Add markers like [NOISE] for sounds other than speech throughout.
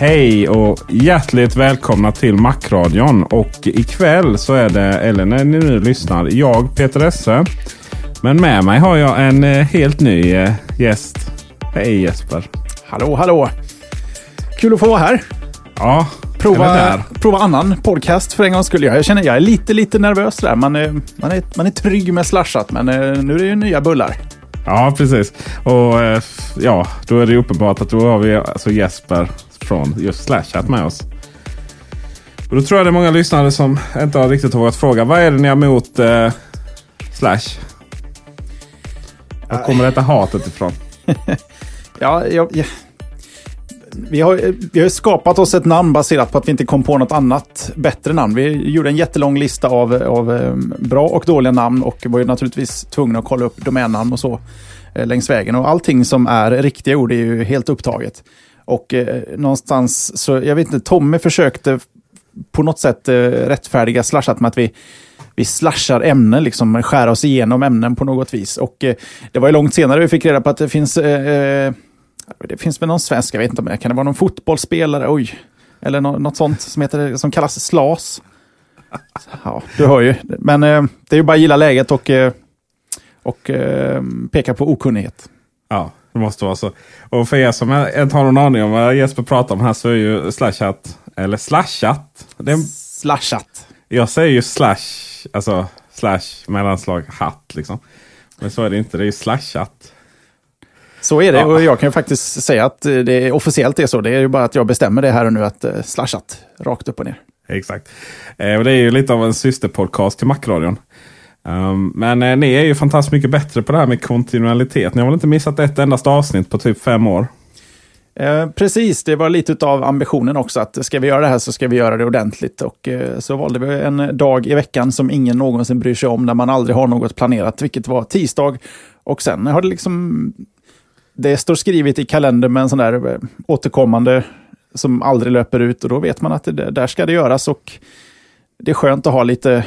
Hej och hjärtligt välkomna till Macradion. Och ikväll så är det, eller när ni nu lyssnar, jag Peter Esse. Men med mig har jag en eh, helt ny eh, gäst. Hej Jesper! Hallå, hallå! Kul att få vara här. Ja, Prova, prova annan podcast för en gångs skull. Jag känner jag är lite, lite nervös där. Man är, man är, man är trygg med slashat, men eh, nu är det ju nya bullar. Ja, precis. Och ja, då är det uppenbart att då har vi alltså Jesper från just Slashat med oss. Och då tror jag det är många lyssnare som inte har riktigt vågat fråga. Vad är det ni har emot eh, Slash? Var kommer detta hatet ifrån? [LAUGHS] Ja, jag, jag, vi, har, vi har skapat oss ett namn baserat på att vi inte kom på något annat bättre namn. Vi gjorde en jättelång lista av, av eh, bra och dåliga namn och var ju naturligtvis tvungna att kolla upp domännamn och så eh, längs vägen. Och allting som är riktiga ord är ju helt upptaget. Och eh, någonstans, så jag vet inte, Tommy försökte på något sätt eh, rättfärdiga slashat med att vi, vi slashar ämnen, liksom skär oss igenom ämnen på något vis. Och eh, det var ju långt senare vi fick reda på att det finns, eh, eh det finns väl någon svensk, jag vet inte om det kan det vara någon fotbollsspelare, oj, eller no något sånt som, heter, som kallas slas. Ja, du hör ju. Men eh, det är ju bara att gilla läget och, eh, och eh, peka på okunnighet. Ja, det måste vara så. Och för er som inte har någon aning om vad Jesper pratar om här så är ju Slashat, eller Slashat. Det är, Slashat. jag säger ju slash, alltså slash mellanslag hatt liksom. Men så är det inte, det är ju Slashat. Så är det och jag kan ju faktiskt säga att det officiellt är så. Det är ju bara att jag bestämmer det här och nu att eh, slashat rakt upp och ner. Exakt. Eh, och det är ju lite av en systerpodcast till Macradion. Um, men eh, ni är ju fantastiskt mycket bättre på det här med kontinualitet. Ni har väl inte missat ett endast avsnitt på typ fem år? Eh, precis, det var lite av ambitionen också att ska vi göra det här så ska vi göra det ordentligt. Och eh, så valde vi en dag i veckan som ingen någonsin bryr sig om, där man aldrig har något planerat, vilket var tisdag. Och sen har det liksom, det står skrivet i kalendern med en sån där eh, återkommande som aldrig löper ut och då vet man att det, där ska det göras och det är skönt att ha lite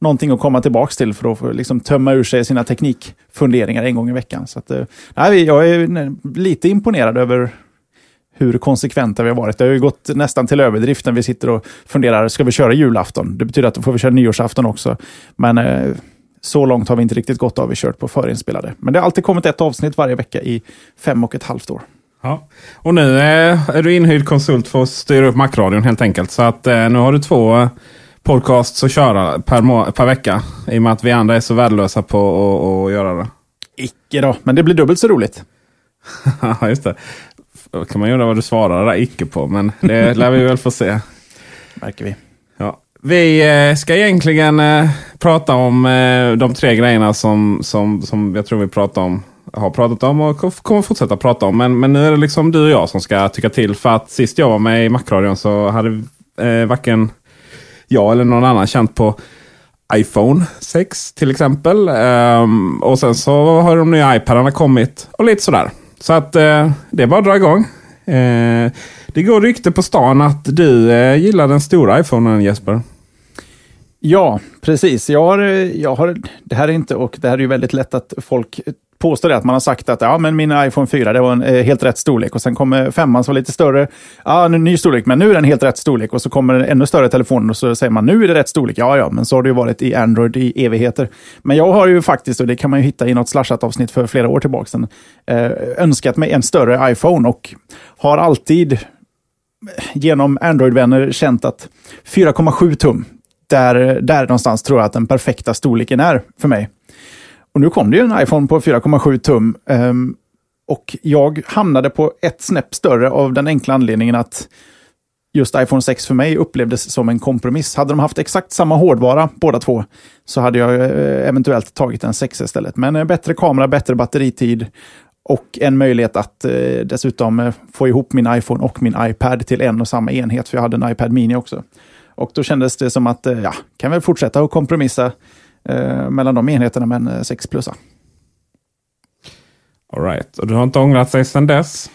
någonting att komma tillbaka till för att få liksom tömma ur sig sina teknikfunderingar en gång i veckan. Så att, eh, nej, jag är lite imponerad över hur konsekventa vi har varit. Det har ju gått nästan till överdrift när vi sitter och funderar, ska vi köra julafton? Det betyder att då får vi köra nyårsafton också. Men eh, så långt har vi inte riktigt gått av vi kört på förinspelade. Men det har alltid kommit ett avsnitt varje vecka i fem och ett halvt år. Ja. Och nu eh, är du inhyrd konsult för att styra upp Macradion helt enkelt. Så att eh, nu har du två eh, podcasts att köra per, per vecka. I och med att vi andra är så värdelösa på att- göra det. Icke då, men det blir dubbelt så roligt. [LAUGHS] Ja, just det. F- kan man göra vad du svarar där icke på. Men det lär vi väl få se. Märker vi. Ja. Vi eh, ska egentligen eh, prata om eh, de tre grejerna som, som, som jag tror vi pratar om, har pratat om och ko- kommer fortsätta prata om. Men, men nu är det liksom du och jag som ska tycka till. För att sist jag var med i Macradion så hade eh, varken jag eller någon annan känt på iPhone 6 till exempel. Um, och sen så har de nya iPadarna kommit och lite sådär. Så att uh, det är bara att dra igång. Uh, det går rykte på stan att du uh, gillar den stora iPhonen Jesper. Ja, precis. Jag har, jag har, det här är inte, och det här är ju väldigt lätt att folk påstår det, att man har sagt att ja, men min iPhone 4 det var en eh, helt rätt storlek och sen kommer femman som var lite större. Ja, en ny storlek, men nu är den helt rätt storlek och så kommer en ännu större telefon och så säger man nu är det rätt storlek. Ja, ja, men så har det ju varit i Android i evigheter. Men jag har ju faktiskt, och det kan man ju hitta i något slashat avsnitt för flera år tillbaka sedan, eh, önskat mig en större iPhone och har alltid eh, genom Android-vänner känt att 4,7 tum, där, där någonstans tror jag att den perfekta storleken är för mig. Och nu kom det ju en iPhone på 4,7 tum. Um, och jag hamnade på ett snäpp större av den enkla anledningen att just iPhone 6 för mig upplevdes som en kompromiss. Hade de haft exakt samma hårdvara båda två så hade jag eh, eventuellt tagit en 6 istället. Men eh, bättre kamera, bättre batteritid och en möjlighet att eh, dessutom eh, få ihop min iPhone och min iPad till en och samma enhet, för jag hade en iPad Mini också. Och då kändes det som att, ja, kan väl fortsätta att kompromissa eh, mellan de enheterna med en 6 plus. All right. Och du har inte ångrat dig sedan dess?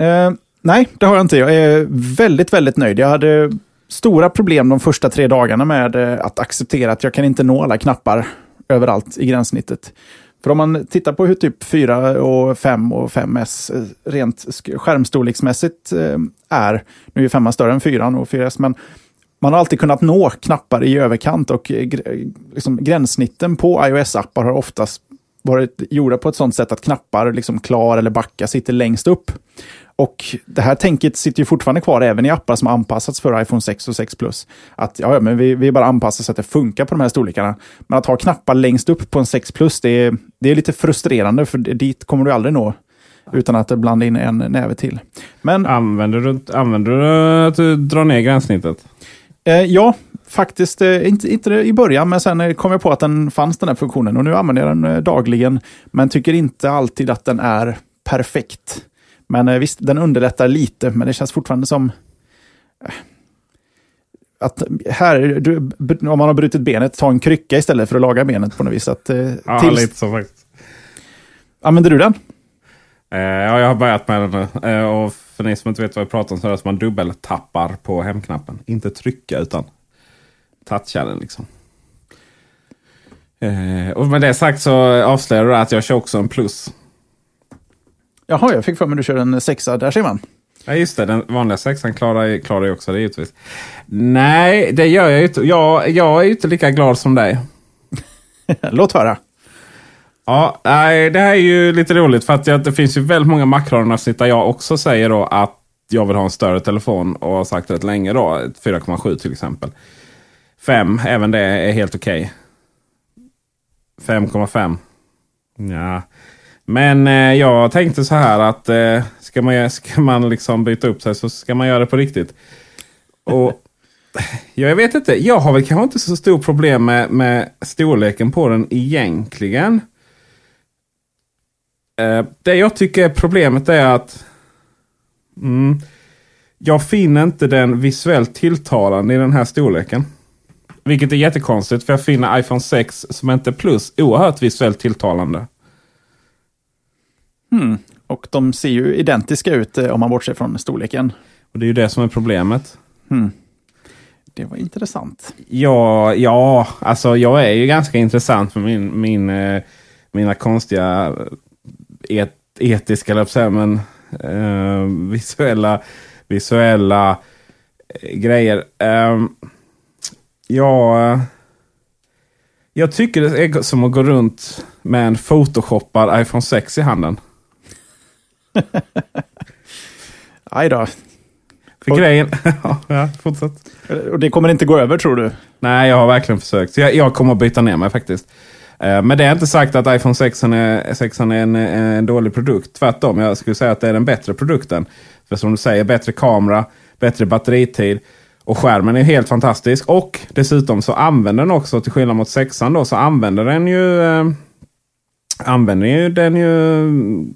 Eh, nej, det har jag inte. Jag är väldigt, väldigt nöjd. Jag hade stora problem de första tre dagarna med eh, att acceptera att jag kan inte nå alla knappar överallt i gränssnittet. För om man tittar på hur typ 4 och 5 och 5S eh, rent skärmstorleksmässigt eh, är, nu är 5 större än 4 och 4S, men man har alltid kunnat nå knappar i överkant och eh, eh, liksom, gränssnitten på iOS-appar har oftast varit gjorda på ett sånt sätt att knappar, liksom klar eller backa, sitter längst upp. Och det här tänket sitter ju fortfarande kvar även i appar som anpassats för iPhone 6 och 6 Plus. Att ja, men vi, vi bara anpassar så att det funkar på de här storlekarna. Men att ha knappar längst upp på en 6 Plus, det är, det är lite frustrerande för dit kommer du aldrig nå utan att blanda in en näve till. Men, använder, du, använder du att du drar ner gränssnittet? Eh, ja, faktiskt eh, inte, inte i början, men sen eh, kom jag på att den fanns den här funktionen och nu använder jag den eh, dagligen, men tycker inte alltid att den är perfekt. Men eh, visst, den underlättar lite, men det känns fortfarande som eh, att här, du, om man har brutit benet, ta en krycka istället för att laga benet på något vis. Att, ja, tills... lite så faktiskt. Använder du den? ja, jag har börjat med den nu. och för ni som inte vet vad jag pratar om så är det att man dubbeltappar på hemknappen. Inte trycka utan toucha den liksom. Eh, och med det sagt så avslöjar du att jag kör också en plus. Jaha, jag fick för mig att du kör en sexa. Där ser man. Ja just det, den vanliga sexan klarar, klarar jag också det givetvis. Nej, det gör jag inte. Jag, jag är inte lika glad som dig. [LAUGHS] Låt höra. Ja, nej, det här är ju lite roligt för att det finns ju väldigt många makroavsnitt där jag också säger då att jag vill ha en större telefon och har sagt rätt länge då. 4,7 till exempel. 5, även det är helt okej. Okay. 5,5. Ja. Men eh, jag tänkte så här att eh, ska, man, [LAUGHS] ska man liksom byta upp sig så ska man göra det på riktigt. Och [LAUGHS] Jag vet inte. Jag har väl kanske inte så stort problem med, med storleken på den egentligen. Eh, det jag tycker är problemet är att mm, jag finner inte den visuellt tilltalande i den här storleken. Vilket är jättekonstigt för jag finner iPhone 6 som inte plus oerhört visuellt tilltalande. Hmm. Och de ser ju identiska ut eh, om man bortser från storleken. Och Det är ju det som är problemet. Hmm. Det var intressant. Ja, ja, alltså jag är ju ganska intressant för min, min, eh, mina konstiga et, etiska, eller säga, men eh, visuella, visuella eh, grejer. Eh, ja, jag tycker det är som att gå runt med en photoshoppad iPhone 6 i handen. [LAUGHS] Aj då. För grejen... [LAUGHS] ja, fortsätt. Och det kommer inte gå över tror du? Nej, jag har verkligen försökt. Så jag, jag kommer att byta ner mig faktiskt. Eh, men det är inte sagt att iPhone 6 är, 6 är en, en, dålig produkt. Tvärtom, jag skulle säga att det är den bättre produkten. För som du säger, bättre kamera, bättre batteritid. Och skärmen är helt fantastisk. Och dessutom så använder den också, till skillnad mot 6 då, så använder den ju... Eh, använder ju den ju mm,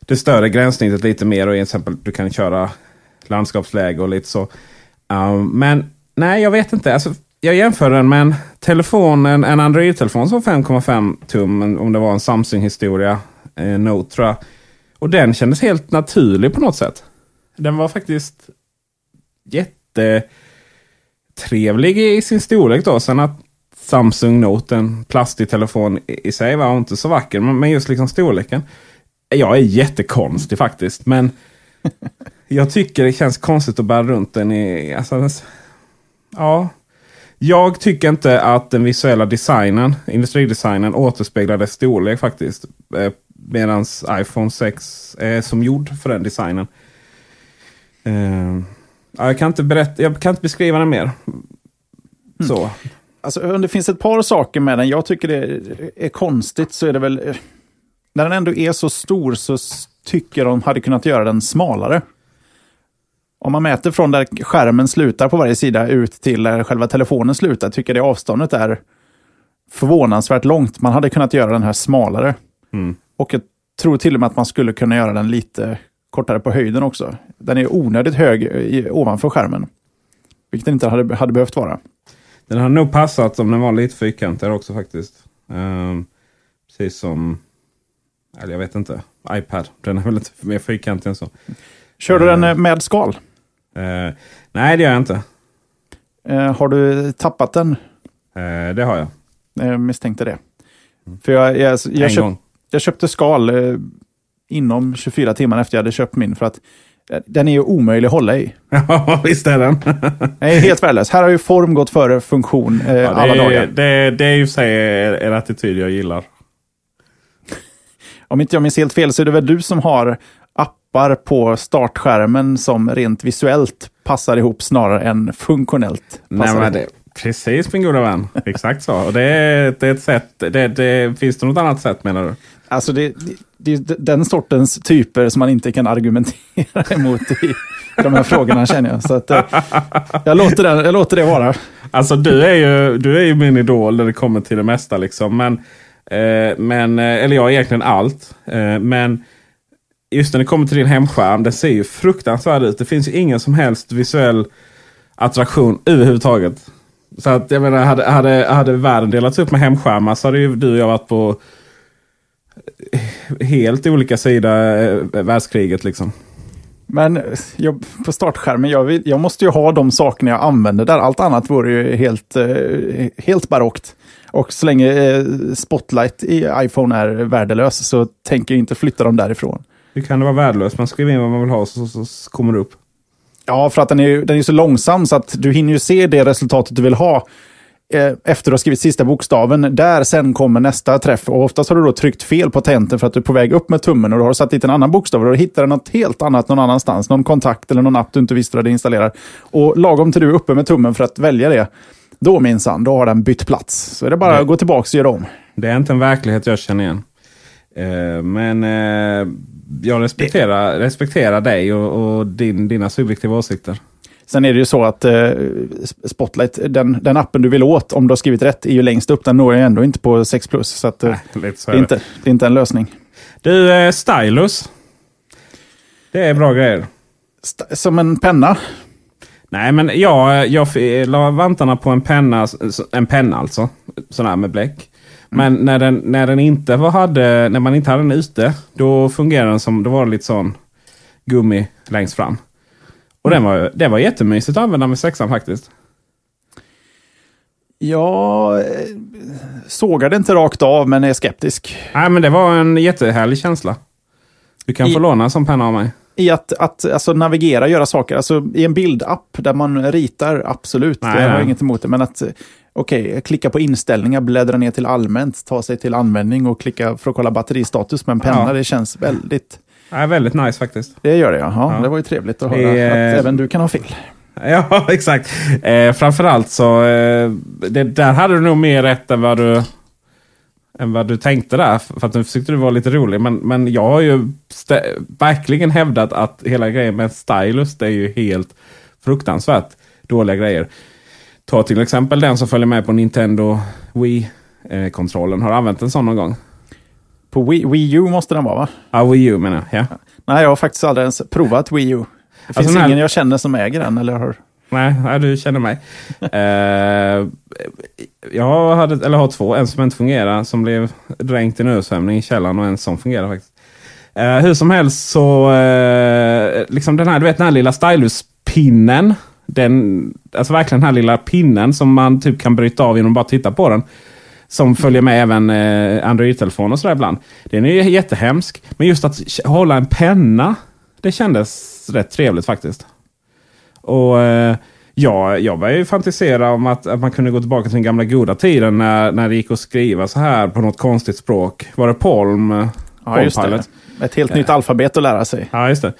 det större gränssnittet lite mer. Och exempel du kan köra landskapsläge och lite så. Um, men Nej, jag vet inte. Alltså, jag jämför den med en telefon, en, en Android-telefon som var 5,5 tum. Om det var en Samsung-historia. Eh, Note tror jag. Och den kändes helt naturlig på något sätt. Den var faktiskt jättetrevlig i sin storlek då. Sen att Samsung Note, en plastig telefon i sig var inte så vacker. Men just liksom storleken. Jag är jättekonstig faktiskt. Men [LAUGHS] jag tycker det känns konstigt att bära runt den i... Alltså, ja. Jag tycker inte att den visuella designen, industridesignen, återspeglar dess storlek faktiskt. Eh, Medan iPhone 6 är som gjord för den designen. Uh, jag, kan inte berätta, jag kan inte beskriva den mer. Mm. Så. Alltså, om det finns ett par saker med den jag tycker det är konstigt så är det väl... Eh, när den ändå är så stor så tycker de hade kunnat göra den smalare. Om man mäter från där skärmen slutar på varje sida ut till där själva telefonen slutar, tycker jag det avståndet är förvånansvärt långt. Man hade kunnat göra den här smalare. Mm. Och jag tror till och med att man skulle kunna göra den lite kortare på höjden också. Den är onödigt hög i, ovanför skärmen. Vilket den inte hade, hade behövt vara. Den hade nog passat om den var lite fyrkantigare också faktiskt. Um, precis som, eller jag vet inte, iPad. Den är väl lite mer fyrkantig än så. Kör du den ehm. med skal? Uh, nej, det gör jag inte. Uh, har du tappat den? Uh, det har jag. Jag misstänkte det. Mm. För jag, jag, jag, köpt, jag köpte skal inom 24 timmar efter jag hade köpt min. För att den är ju omöjlig att hålla i. [LAUGHS] Ja, visst är den. den är helt värdelös. Här har ju form gått före funktion eh, ja, alla är, dagar. Det, det är ju sig en attityd jag gillar. Om inte jag minns helt fel så är det väl du som har appar på startskärmen som rent visuellt passar ihop snarare än funktionellt. Nej, men det, precis min goda vän. Exakt så. Och det, är, det är ett sätt. Det, det, finns det något annat sätt menar du? Alltså det, det, är den sortens typer som man inte kan argumentera [LAUGHS] emot i de här frågorna känner jag. Så att, eh, jag, låter det, jag låter det vara. Alltså du är, ju, du är ju min idol när det kommer till det mesta. Liksom. Men, eh, men, eh, eller ja, egentligen allt. Eh, men just när det kommer till din hemskärm, det ser ju fruktansvärt ut. Det finns ju ingen som helst visuell attraktion överhuvudtaget. Så att jag menar, hade, hade, hade världen delats upp med hemskärmar så hade ju du och jag varit på helt olika sida eh, världskriget liksom. Men jag, på startskärmen, jag, vill, jag måste ju ha de sakerna jag använder där. Allt annat vore ju helt, eh, helt barockt. Och så länge eh, Spotlight i iPhone är värdelös så tänker jag inte flytta dem därifrån. Hur kan det vara värdelöst? Man skriver in vad man vill ha så, så, så kommer det upp. Ja, för att den är, den är så långsam så att du hinner ju se det resultatet du vill ha Eh, efter att ha skrivit sista bokstaven, där sen kommer nästa träff. Och oftast har du då tryckt fel på tangenten för att du är på väg upp med tummen och du har satt dit en annan bokstav och då hittar du något helt annat någon annanstans. Någon kontakt eller någon app du inte visste du hade installerat. Och lagom till du är uppe med tummen för att välja det, då minsann, då har den bytt plats. Så är det bara det, att gå tillbaka och göra om. Det är inte en verklighet jag känner igen. Uh, men uh, jag respekterar, respekterar dig och, och din, dina subjektiva åsikter. Sen är det ju så att eh, Spotlight, den, den appen du vill åt, om du har skrivit rätt, är ju längst upp. Den når ju ändå inte på 6 plus. Så, att, eh, Nej, så det, är inte, det är inte en lösning. Du, eh, Stylus. Det är bra grejer. St som en penna? Nej, men jag, jag la vantarna på en penna, en penna alltså. Sån här med bläck. Men mm. när, den, när, den inte var, hade, när man inte hade den ute, då fungerade den som, då var det lite sån gummi längst fram. Och den var, det var jättemysigt att använda med sexan faktiskt. Jag sågar det inte rakt av, men är skeptisk. Nej, men det var en jättehärlig känsla. Du kan I, få låna en sån penna av mig. I att, att alltså, navigera, göra saker. Alltså, I en bildapp där man ritar, absolut. Nej, jag har nej. inget emot det. Men att okej, okay, klicka på inställningar, bläddra ner till allmänt, ta sig till användning och klicka för att kolla batteristatus med en penna. Ja. Det känns väldigt Ja, väldigt nice faktiskt. Det gör det ja. ja. Det var ju trevligt att höra e att även du kan ha fel. Ja, [LAUGHS] exakt. Eh, framförallt så, eh, det, där hade du nog mer rätt än vad du, än vad du tänkte där. För att nu försökte du vara lite rolig. Men, men jag har ju verkligen hävdat att hela grejen med stylus, det är ju helt fruktansvärt dåliga grejer. Ta till exempel den som följer med på Nintendo Wii-kontrollen. Har du använt en sån någon gång? På Wii, Wii U måste den vara va? Ja, Wii U menar jag. Ja. Nej, jag har faktiskt aldrig ens provat Wii U. Det finns alltså, ingen här... jag känner som äger den. Eller har... Nej, nej, du känner mig. uh, [LAUGHS] jag hade, eller har två. En som inte fungerar, som blev dränkt i en översvämning i källaren och en som fungerar faktiskt. Uh, hur som helst så, uh, liksom den här, du vet den här lilla styluspinnen. Den, alltså verkligen den här lilla pinnen som man typ kan bryta av genom att bara titta på den. Som följer med även eh, Android-telefoner och sådär ibland. Den är jättehemsk. Men just att hålla en penna, det kändes rätt trevligt faktiskt. Och eh, ja, jag började ju fantisera om att, att man kunde gå tillbaka till den gamla goda tiden när, när det gick att skriva så här på något konstigt språk. Var det Palm? Ja, Palm just det. Ett helt nytt alfabet att lära sig. Ja, just det.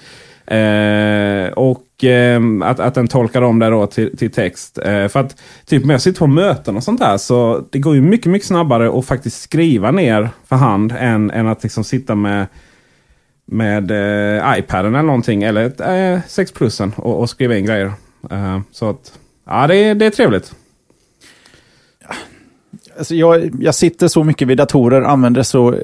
Eh, och eh, att, att den tolkar om det då till, till text. Eh, för att typ när jag sitter på möten och sånt där så det går ju mycket, mycket snabbare att faktiskt skriva ner för hand än, än att liksom sitta med med eh, iPaden eller någonting. Eller eh, 6 plusen och, och skriva in grejer. Eh, så att ja, det det är trevligt. Alltså jag, jag sitter så mycket vid datorer, använder så,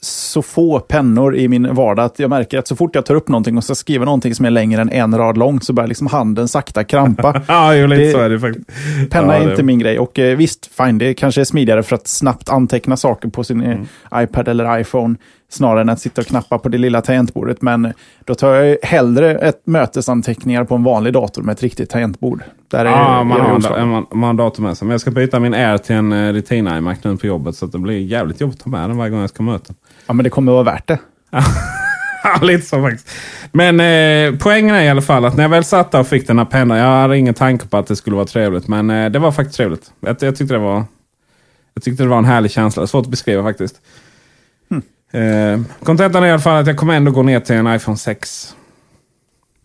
så få pennor i min vardag att jag märker att så fort jag tar upp någonting och ska skriva någonting som är längre än en rad långt så börjar liksom handen sakta krampa. [LAUGHS] ja, jo, lite det, så är det faktiskt. Penna ja, är inte min grej och eh, visst, fine, det kanske är smidigare för att snabbt anteckna saker på sin eh, mm. iPad eller iPhone snarare än att sitta och knappa på det lilla tangentbordet. Men då tar jag hellre ett mötesanteckningar på en vanlig dator med ett riktigt tangentbord. Där är, ja, man, har, man, man har dator med sig. Men jag ska byta min Air till en uh, Retina iMac nu på jobbet. Så det blir jävligt jobbigt att ta med den varje gång jag ska möta. Ja, men det kommer att vara värt det. [LAUGHS] ja, lite så faktiskt. Men eh, poängen är i alla fall att när jag väl satt där och fick den här pennan. Jag hade ingen tanke på att det skulle vara trevligt. Men eh, det var faktiskt trevligt. Jag, jag, tyckte det var, jag tyckte det var en härlig känsla. Svårt att beskriva faktiskt. Eh, kontentan är i alla fall att jag kommer ändå gå ner till en iPhone 6.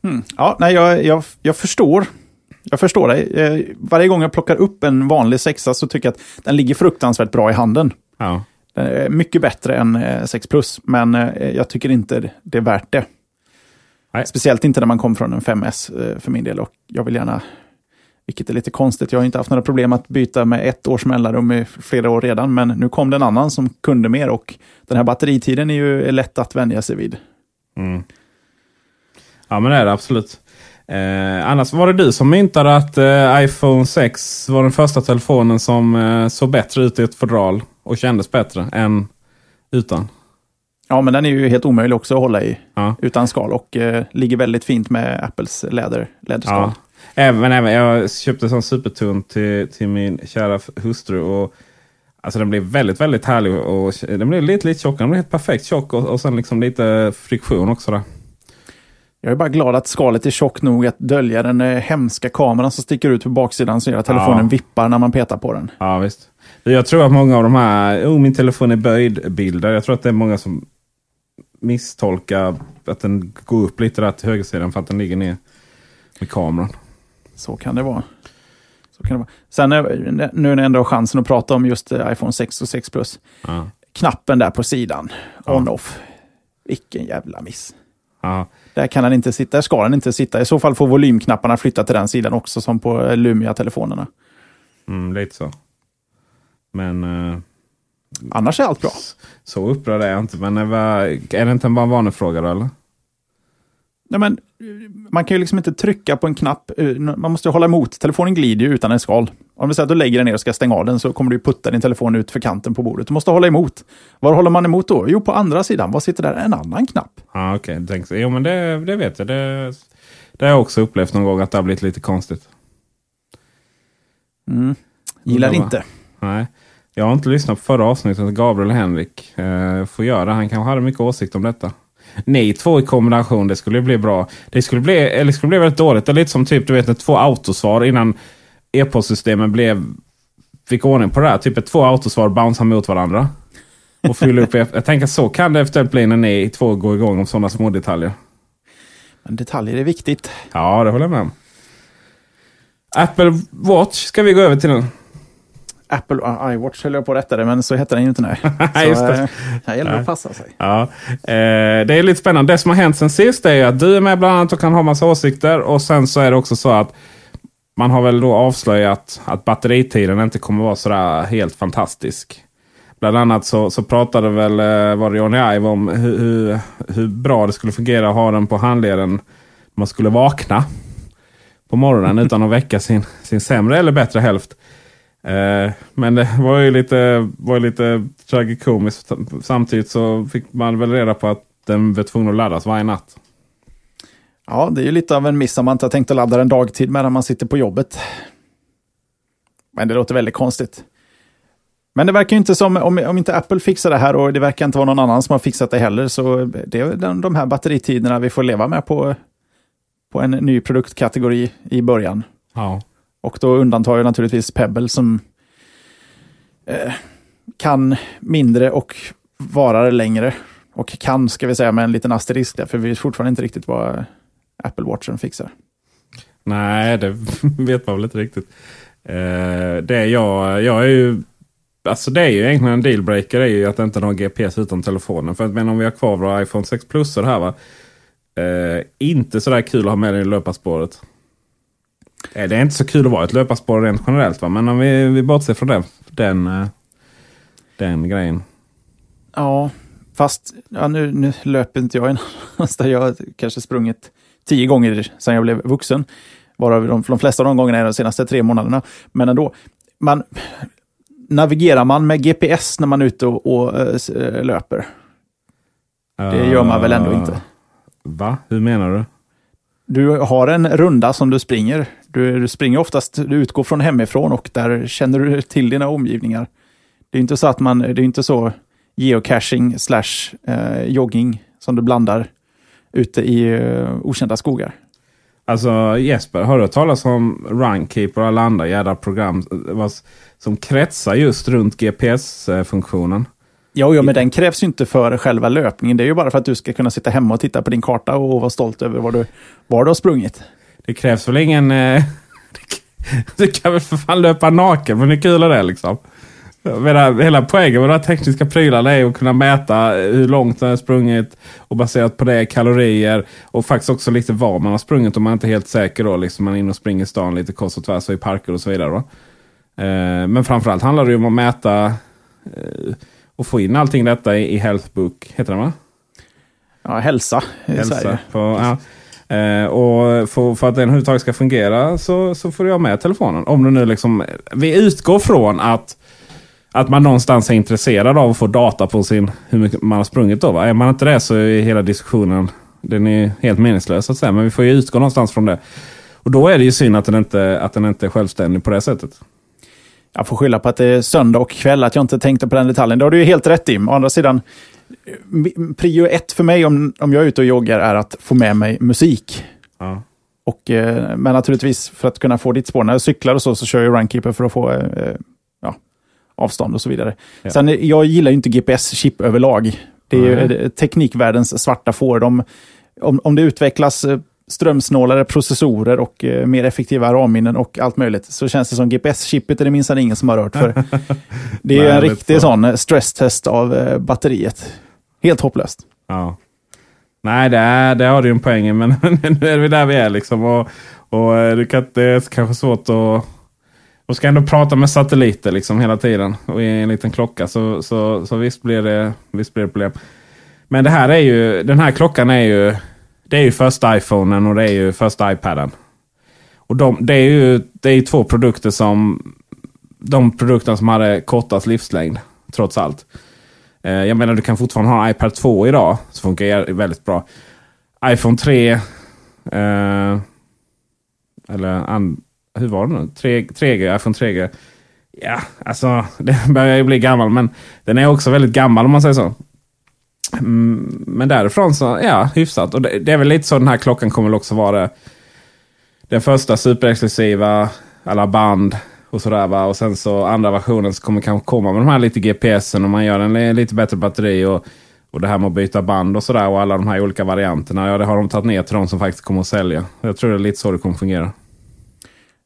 Mm. Ja, nej, jag, jag, jag förstår. Jag förstår dig. Eh, varje gång jag plockar upp en vanlig sexa så tycker jag att den ligger fruktansvärt bra i handen. Ja. Den är mycket bättre än 6 eh, Plus, men eh, jag tycker inte det är värt det. Nej. Speciellt inte när man kommer från en 5S eh, för min del. Och jag vill gärna vilket är lite konstigt. Jag har inte haft några problem att byta med ett års mellanrum i flera år redan. Men nu kom det en annan som kunde mer och den här batteritiden är ju lätt att vänja sig vid. Mm. Ja men det är det absolut. Eh, annars var det du som myntade att eh, iPhone 6 var den första telefonen som eh, såg bättre ut i ett fodral och kändes bättre än utan. Ja, men den är ju helt omöjlig också att hålla i ja. utan skal och eh, ligger väldigt fint med Apples läder, läderskal. Ja. Även, även, jag köpte en sån supertunn till, till min kära hustru. Och, alltså den blev väldigt, väldigt härlig. Och, den blev lite, lite tjockare. Den blev helt perfekt tjock och, och sen liksom lite friktion också. Där. Jag är bara glad att skalet är tjockt nog att dölja den eh, hemska kameran som sticker ut på baksidan så gör att telefonen ja. vippar när man petar på den. Ja, visst. Jag tror att många av de här, oh min telefon är böjd-bilder. Jag tror att det är många som misstolkar att den går upp lite där till högersidan för att den ligger ner med kameran. Så kan det vara. Så kan det vara. Sen nu när jag ändå har chansen att prata om just eh, iPhone 6 och 6 Plus. Ja. Knappen där på sidan, ja. on-off. Vilken jävla miss. Ja. Där kan den inte sitta, där ska den inte sitta. I så fall får volymknapparna flytta till den sidan också som på eh, Lumia-telefonerna. Mm, lite så. Men... Uh, Annars är allt bra. Så upprörd är jag inte. Men är det inte bara en vanefråga då eller? Nej, men, man kan ju liksom inte trycka på en knapp. Eh, man måste hålla emot. Telefonen glider ju utan en skal. Om vi säger att du lägger den ner och ska stänga av den så kommer du putta din telefon ut för kanten på bordet. Du måste hålla emot. Var håller man emot då? Jo, på andra sidan. Vad sitter där? En annan knapp. Ah, Okej, okay. jo men det, det vet jag. Det, det har jag också upplevt någon gång att det har blivit lite konstigt. Mm. Gillar det inte. Nej. Jag har inte lyssnat på förra avsnittet. Gabriel och Henrik eh, får göra. Han kanske hade mycket åsikt om detta. Ni två i kombination, det skulle bli bra. Det skulle bli, eller skulle bli väldigt dåligt. Det är lite som typ, du vet, två autosvar innan e-postsystemen blev, fick ordning på det här. Typ två autosvar bouncear mot varandra. Och fyller upp. Jag tänker så kan det eventuellt bli när ni två går igång om sådana små detaljer. Men detaljer är viktigt. Ja, det håller jag med om. Apple Watch ska vi gå över till nu. Apple iWatch höll jag på att rätta det, men så heter den ju inte nu. [LAUGHS] Så, Just det. Äh, här gäller det att passa sig. Ja. Eh, det är lite spännande. Det som har hänt sen sist är att du är med bland annat och kan ha massa åsikter. Och sen så är det också så att man har väl då avslöjat att batteritiden inte kommer vara sådär helt fantastisk. Bland annat så, så pratade väl eh, var det Johnny Ive om hur, hur, hur, bra det skulle fungera att ha den på handleden. Man skulle vakna på morgonen utan att väcka sin, sin sämre eller bättre hälft. Eh, men det var ju lite, var lite tragikomiskt. Samtidigt så fick man väl reda på att den var tvungen att laddas varje natt. Ja, det är ju lite av en miss om man inte har tänkt att ladda den dagtid medan man sitter på jobbet. Men det låter väldigt konstigt. Men det verkar ju inte som, om, om inte Apple fixar det här och det verkar inte vara någon annan som har fixat det heller, så det är de, de här batteritiderna vi får leva med på, på en ny produktkategori i början. Ja. Och då undantar jag naturligtvis Pebble som eh, kan mindre och varar längre. Och kan, ska vi säga, med en liten asterisk där, för vi vet fortfarande inte riktigt vad Apple Watchen fixar. Nej, det [LAUGHS] vet man väl inte riktigt. Eh, det jag, jag är ju... Alltså det är ju egentligen en dealbreaker är ju att inte ha GPS utan telefonen. För att men om vi har kvar våra iPhone 6 Plus här va. Eh, inte sådär kul att ha med den i löparspåret. Eh, det är inte så kul att vara ett löparspår rent generellt va. Men om vi, vi bortser från den, den, eh, den grejen. Ja, fast ja, nu, nu löper inte jag någonstans. [LAUGHS] Jag har kanske sprungit tio gånger sedan jag blev vuxen. Varav de, de flesta av de gångerna är de senaste tre månaderna. Men ändå, man, navigerar man med GPS när man är ute och, och äh, löper? Det gör man väl ändå inte? Va? Hur menar du? Du har en runda som du springer. Du, du, springer oftast, du utgår från hemifrån och där känner du till dina omgivningar. Det är inte så att man, det är inte så geocaching slash eh, jogging som du blandar ute i eh, okända skogar. Alltså Jesper, har du hört talas om Runkeeper och alla andra jädra program som kretsar just runt GPS-funktionen? Ja, ja, men den krävs ju inte för själva löpningen. Det är ju bara för att du ska kunna sitta hemma och titta på din karta och vara stolt över var du, var du har sprungit. Det krävs väl ingen... Eh, [LAUGHS] du kan väl för fan löpa naken, men hur kul är det liksom? Menar, hela poängen med de här tekniska prylarna är att kunna mäta hur långt man har sprungit och baserat på det kalorier och faktiskt också lite var man har sprungit om man inte är helt säker. Då, liksom man är inne och springer i stan lite kors och tvärs och i parker och så vidare. Då. Eh, men framförallt handlar det om att mäta eh, och få in allting detta i, i Healthbook. Heter den va? Ja, hälsa i hälsa Sverige. På, ja. Eh, och för, för, att den överhuvudtaget ska fungera så, så får ha med telefonen. Om du nu liksom, vi utgår från att att man någonstans är intresserad av att få data på sin, hur mycket man har sprungit. Då, va? Är man inte det så är hela diskussionen den är helt meningslös. Att säga. Men vi får ju utgå någonstans från det. Och då är det ju synd att den inte, att den inte är självständig på det sättet. Jag får skylla på att det är söndag och kväll, att jag inte tänkte på den detaljen. Det har du ju helt rätt i. Å andra sidan, prio ett för mig om, om jag är ute och joggar är att få med mig musik. Ja. Och, eh, men naturligtvis för att kunna få ditt spår. När jag cyklar och så, så kör jag Runkeeper för att få eh, avstånd och så vidare. Ja. Sen, jag gillar ju inte GPS-chip överlag. Det är mm. ju teknikvärldens svarta får. De, om, om det utvecklas eh, strömsnålare processorer och eh, mer effektiva RAM-minnen och allt möjligt så känns det som GPS-chippet är det minsann ingen som har rört för. [LAUGHS] Det är en riktig sån eh, stresstest av eh, batteriet. Helt hopplöst. Ja. Nej, det, är, det har du en poäng men [LAUGHS] nu är vi där vi är. Liksom, och, och det, kan, det är kanske svårt att och ska ändå prata med satelliter liksom hela tiden och i en liten klocka. Så, så, så visst, blir det, visst blir det problem. Men det här är ju, den här klockan är ju, det är ju första iPhonen och det är ju första iPaden. Och de, det är ju det är två produkter som, de produkterna som hade kortast livslängd. Trots allt. Eh, jag menar du kan fortfarande ha en iPad 2 idag. Som funkar väldigt bra. iPhone 3. Eh, eller hur var det nu? 3, 3G, iPhone 3G. Ja, alltså [LAUGHS] det börjar ju bli gammal. Men den är också väldigt gammal om man säger så. Mm, men därifrån så, ja, hyfsat. Och det, det, är väl lite så den här klockan kommer också vara. det. Den första superexklusiva, alla band och sådär. Va? Och sen så andra versionen så kommer kanske komma med de här lite GPSen och man gör en lite bättre batteri. Och, och det här med att byta band och sådär och alla de här olika varianterna. Ja, det har de tagit ner till de som faktiskt kommer att sälja. Jag tror det är lite så det kommer fungera.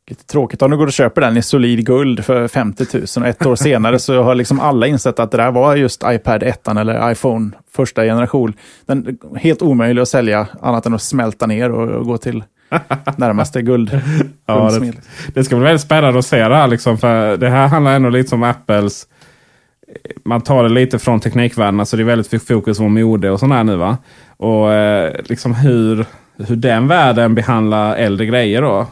Lite tråkigt om du går och köper den i solid guld för 50 000 och ett år senare så har liksom alla insett att det där var just iPad 1 eller iPhone första generation. Den är helt omöjlig att sälja annat än att smälta ner och, gå till [LAUGHS] närmaste guld. ja, det, det, ska bli väldigt spännande att se det här. Liksom, för det här handlar ändå lite om Apples man tar det lite från teknikvärlden. Alltså det är väldigt fokus på mode och sådär nu. va. Och eh, liksom hur, hur den världen behandlar äldre grejer. då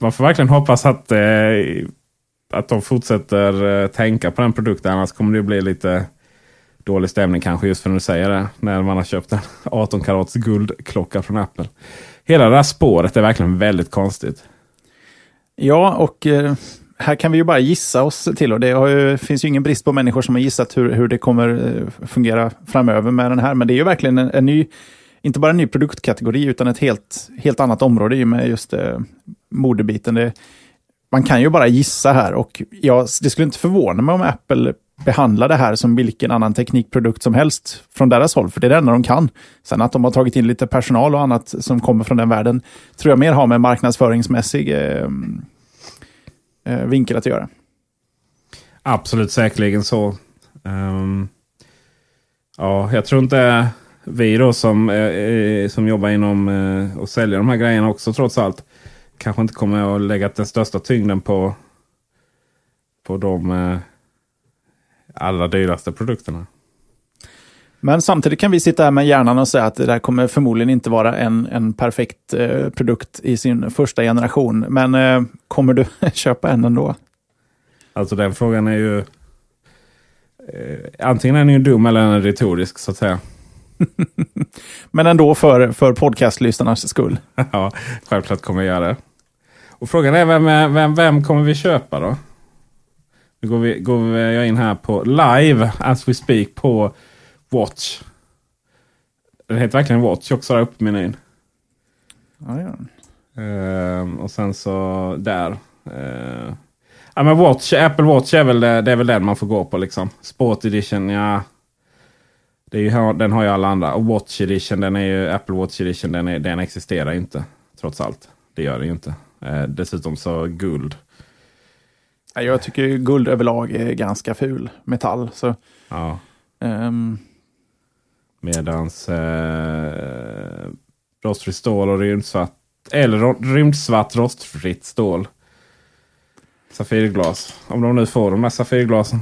man får verkligen hoppas att, eh, att de fortsätter eh, tänka på den produkten. Annars kommer det bli lite dålig stämning kanske just för när du säger det. När man har köpt en [LAUGHS] 18 karats guldklocka från Apple. Hela det här spåret är verkligen väldigt konstigt. Ja, och eh, här kan vi ju bara gissa oss till och det ju, finns ju ingen brist på människor som har gissat hur, hur det kommer eh, fungera framöver med den här. Men det är ju verkligen en, en ny, inte bara en ny produktkategori utan ett helt, helt annat område i med just eh, modebiten. Det, man kan ju bara gissa här och ja, det skulle inte förvåna mig om Apple behandlar det här som vilken annan teknikprodukt som helst från deras håll, för det är det enda de kan. Sen att de har tagit in lite personal och annat som kommer från den världen tror jag mer har med marknadsföringsmässig eh, eh, vinkel att göra. Absolut, säkerligen så. Um, ja, jag tror inte vi då som, eh, eh, som jobbar inom eh, och säljer de här grejerna också trots allt. Kanske inte kommer att lägga den största tyngden på, på de eh, allra dyraste produkterna. Men samtidigt kan vi sitta här med hjärnan och säga att det där kommer förmodligen inte vara en, en perfekt eh, produkt i sin första generation. Men eh, kommer du [LAUGHS] köpa en ändå? Alltså den frågan är ju... Eh, antingen är den ju dum eller den är retorisk så att säga. [LAUGHS] Men ändå för, för podcastlyssnarnas skull. [LAUGHS] ja, självklart kommer jag göra det. Och frågan är vem, vem, vem kommer vi köpa då? Nu går, vi, går jag in här på live as we speak på Watch. Den heter verkligen Watch också där uppe på menyn. Ja, ja. Uh, och sen så där. Uh, ja, men Watch, Apple Watch är väl, det är väl den man får gå på. liksom. Sport Edition, ja. Det är ju, den har ju alla andra. Och Watch Edition, den är ju, Apple Watch Edition, den, är, den existerar inte. Trots allt. Det gör den ju inte. Uh, dessutom så guld. Jag tycker guld överlag är ganska ful metall. Så, ja. Um, Medans eh, rostfritt stål och rymdsvart. Eller rymdsvart rostfritt stål. Safirglas. Om de nu får de här safirglasen.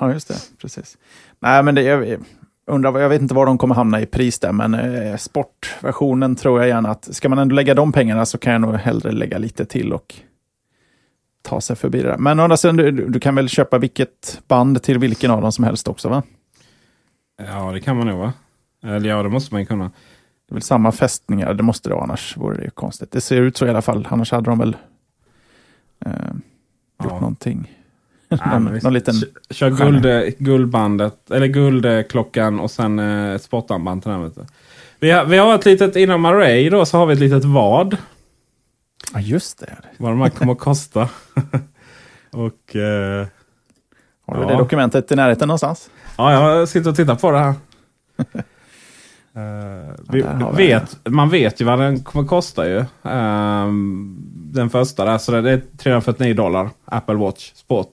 Ja, just det. Precis. Nej, men det, jag, undrar, jag vet inte var de kommer hamna i pris där, men eh, sportversionen tror jag gärna att ska man ändå lägga de pengarna så kan jag nog hellre lägga lite till och ta sig förbi det där. Men andra sidan, du, du kan väl köpa vilket band till vilken av dem som helst också, va? Ja, det kan man nog va? Eller ja, det måste man ju kunna. Det är väl samma fästningar, det måste det vara, annars vore det ju konstigt. Det ser ut så i alla fall, annars hade de väl eh, gjort ja. någonting. Ja, någon, någon liten kör guld, guldbandet, eller guldklockan och sen eh, ett sportarmband till den. Vi har, vi har ett litet, inom Array då så har vi ett litet vad. Ja just det. Vad de här kommer att kosta. [LAUGHS] och... Eh, har du ja. det dokumentet i närheten någonstans? Ja, jag sitter och tittar på det här. [LAUGHS] Uh, vi, ja, vet, man vet ju vad den kommer kosta ju. Uh, den första där, så det är 349 dollar. Apple Watch Sport.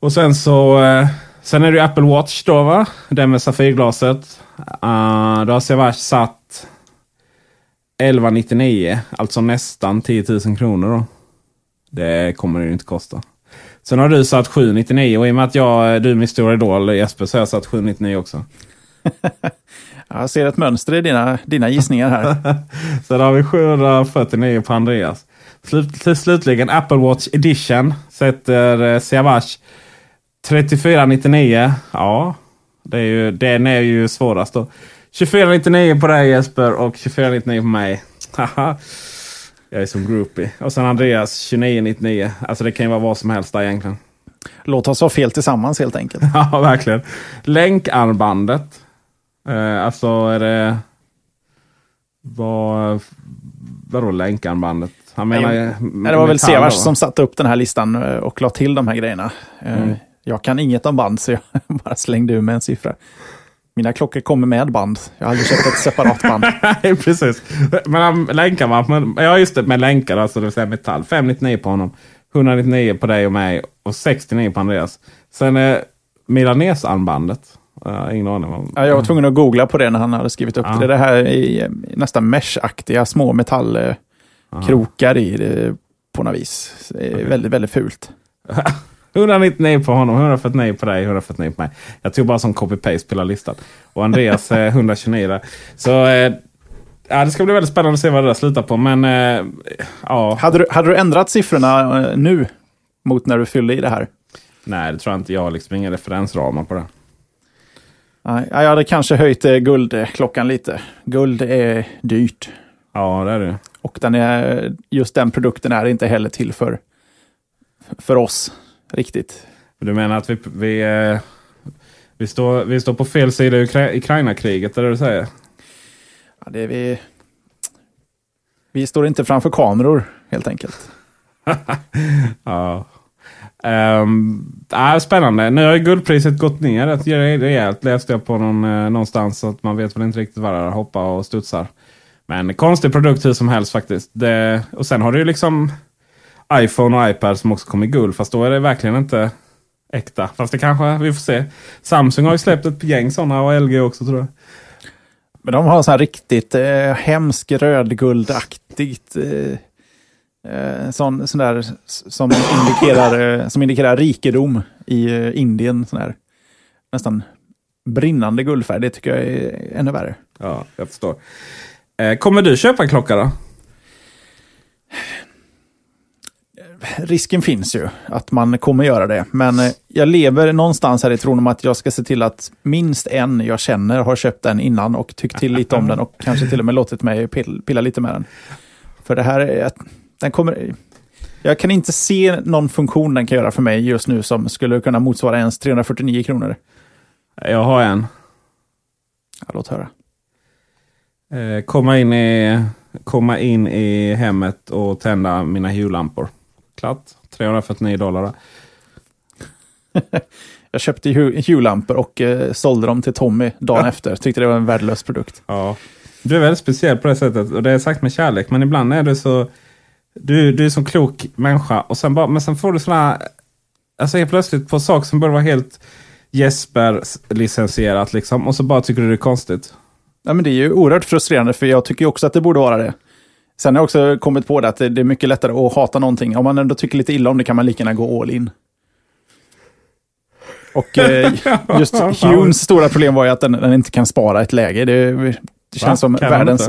Och sen så uh, Sen är det Apple Watch då va? Den med Safirglaset. Uh, då har Savage satt 1199. Alltså nästan 10 000 kronor då. Det kommer det ju inte kosta. Sen har du satt 799 och i och med att jag, du är min stora idol Jesper så har jag satt 799 också. [LAUGHS] jag ser ett mönster i dina, dina gissningar här. [LAUGHS] Sen har vi 749 på Andreas. Slut, slutligen Apple Watch Edition sätter eh, Siavash 3499. Ja, det är ju, den är ju svårast då. 2499 på dig Jesper och 2499 på mig. Jag är som groupie. Och sen Andreas 2999. Alltså det kan ju vara vad som helst där egentligen. Låt oss ha fel tillsammans helt enkelt. [LAUGHS] ja, verkligen. Länkarmbandet. Eh, alltså är det... Vad... Vadå länkarmbandet? Han menar, Nej, det var väl Sevars som satte upp den här listan eh, och la till de här grejerna. Eh, mm. Jag kan inget om band så jag [LAUGHS] bara slängde ur med en siffra. Mina klockor kommer med band. Jag har aldrig köpt ett separat band. [LAUGHS] Nej, precis. Men länkar man, men, ja just det, med länkar, alltså det vill säga metall. 599 på honom, 199 på dig och mig och 69 på Andreas. Sen eh, Milanes-armbandet. Uh, ingen aning om. Ja, jag var tvungen att googla på det när han hade skrivit upp ja. det. Det här är nästan mesh-aktiga små metallkrokar i det på något vis. Det är okay. väldigt, väldigt fult. [LAUGHS] 199 på honom, 149 på dig, 149 på mig. Jag tog bara som copy-paste på hela listan. Och Andreas [LAUGHS] 129 där. Så eh, ja, det ska bli väldigt spännande att se vad det där slutar på. Men eh, ja, Hade du, hade du ändrat siffrorna eh, nu mot när du fyllde i det här? nej det tror jag inte. Jag har liksom inga referensramar på det. Nej, Jag hade kanske höjt eh, guldklockan lite. Guld är dyrt. Ja, det är det. Och den är, just den produkten är inte heller till för, för oss riktigt. Du menar att vi, vi, eh, vi, står, vi står på fel sida i Ukra- Ukraina-kriget, är det du säger? Ja, det är vi, vi står inte framför kameror helt enkelt. [LAUGHS] Ja. Um, äh, spännande. Nu har ju guldpriset gått ner rätt rejält läste jag på någon, eh, någonstans. Så att man vet väl inte riktigt vad det är. Hoppar och studsar. Men konstig produkt hur som helst faktiskt. Det, och sen har du ju liksom iPhone och iPad som också kommer i guld. Fast då är det verkligen inte äkta. Fast det kanske, vi får se. Samsung har ju släppt ett gäng sådana och LG också tror jag. Men de har så här riktigt eh, hemsk rödguldaktigt eh, eh, sån, sån där som indikerar, eh, som indikerar rikedom i eh, Indien. Sån där, nästan brinnande guldfärg. Det tycker jag är ännu värre. Ja, jag förstår. Eh, kommer du köpa en klocka då? Risken finns ju att man kommer göra det. Men eh, jag lever någonstans här i tron om att jag ska se till att minst en jag känner har köpt den innan och tyckt till lite om den och kanske till och med låtit mig pill, pilla lite med den. För det här är att den kommer... Jag kan inte se någon funktion den kan göra för mig just nu som skulle kunna motsvara ens 349 kronor. Jag har en. Ja, låt höra. Eh, komma, in i, komma in i hemmet och tända mina Hue-lampor. Klart. 349 dollar. [LAUGHS] Jag köpte Hue-lampor och eh, sålde dem till Tommy dagen efter. Tyckte det var en värdelös produkt. Ja. Du är väldigt speciell på det sättet. Och det är sagt med kärlek. Men ibland är du så... Du, du är som klok människa. Och sen bara, men sen får du såna... Alltså helt plötsligt på saker som borde vara helt Jesper-licensierat. Liksom, och så bara tycker du det är konstigt. Ja, men det är ju oerhört frustrerande, för jag tycker också att det borde vara det. Sen har jag också kommit på det att det är mycket lättare att hata någonting. Om man ändå tycker lite illa om det kan man lika gärna gå all in. Och eh, [LAUGHS] just Hunes stora problem var ju att den, den inte kan spara ett läge. Det, det känns Va? som Kan de världens...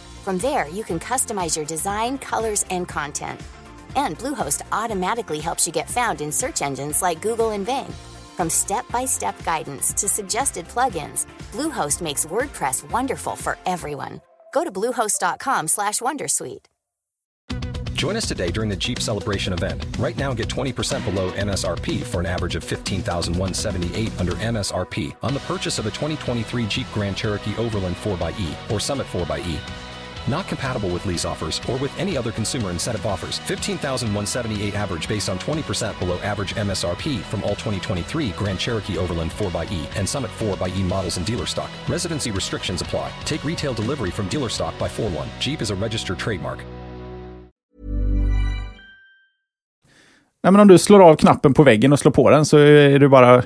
From there, you can customize your design, colors, and content. And Bluehost automatically helps you get found in search engines like Google and Bing. From step-by-step guidance to suggested plugins, Bluehost makes WordPress wonderful for everyone. Go to bluehost.com/wondersuite. Join us today during the Jeep Celebration event. Right now, get 20% below MSRP for an average of 15178 under MSRP on the purchase of a 2023 Jeep Grand Cherokee Overland 4xE or Summit 4xE. Not compatible with lease offers or with any other consumer incentive offers. 15,178 average based on 20% below average MSRP from all 2023 Grand Cherokee Overland 4xE and Summit 4xE models in dealer stock. Residency restrictions apply. Take retail delivery from dealer stock by 4 1. Jeep is a registered trademark. Nej, men om du slår av knappen på väggen och slår på den så är det bara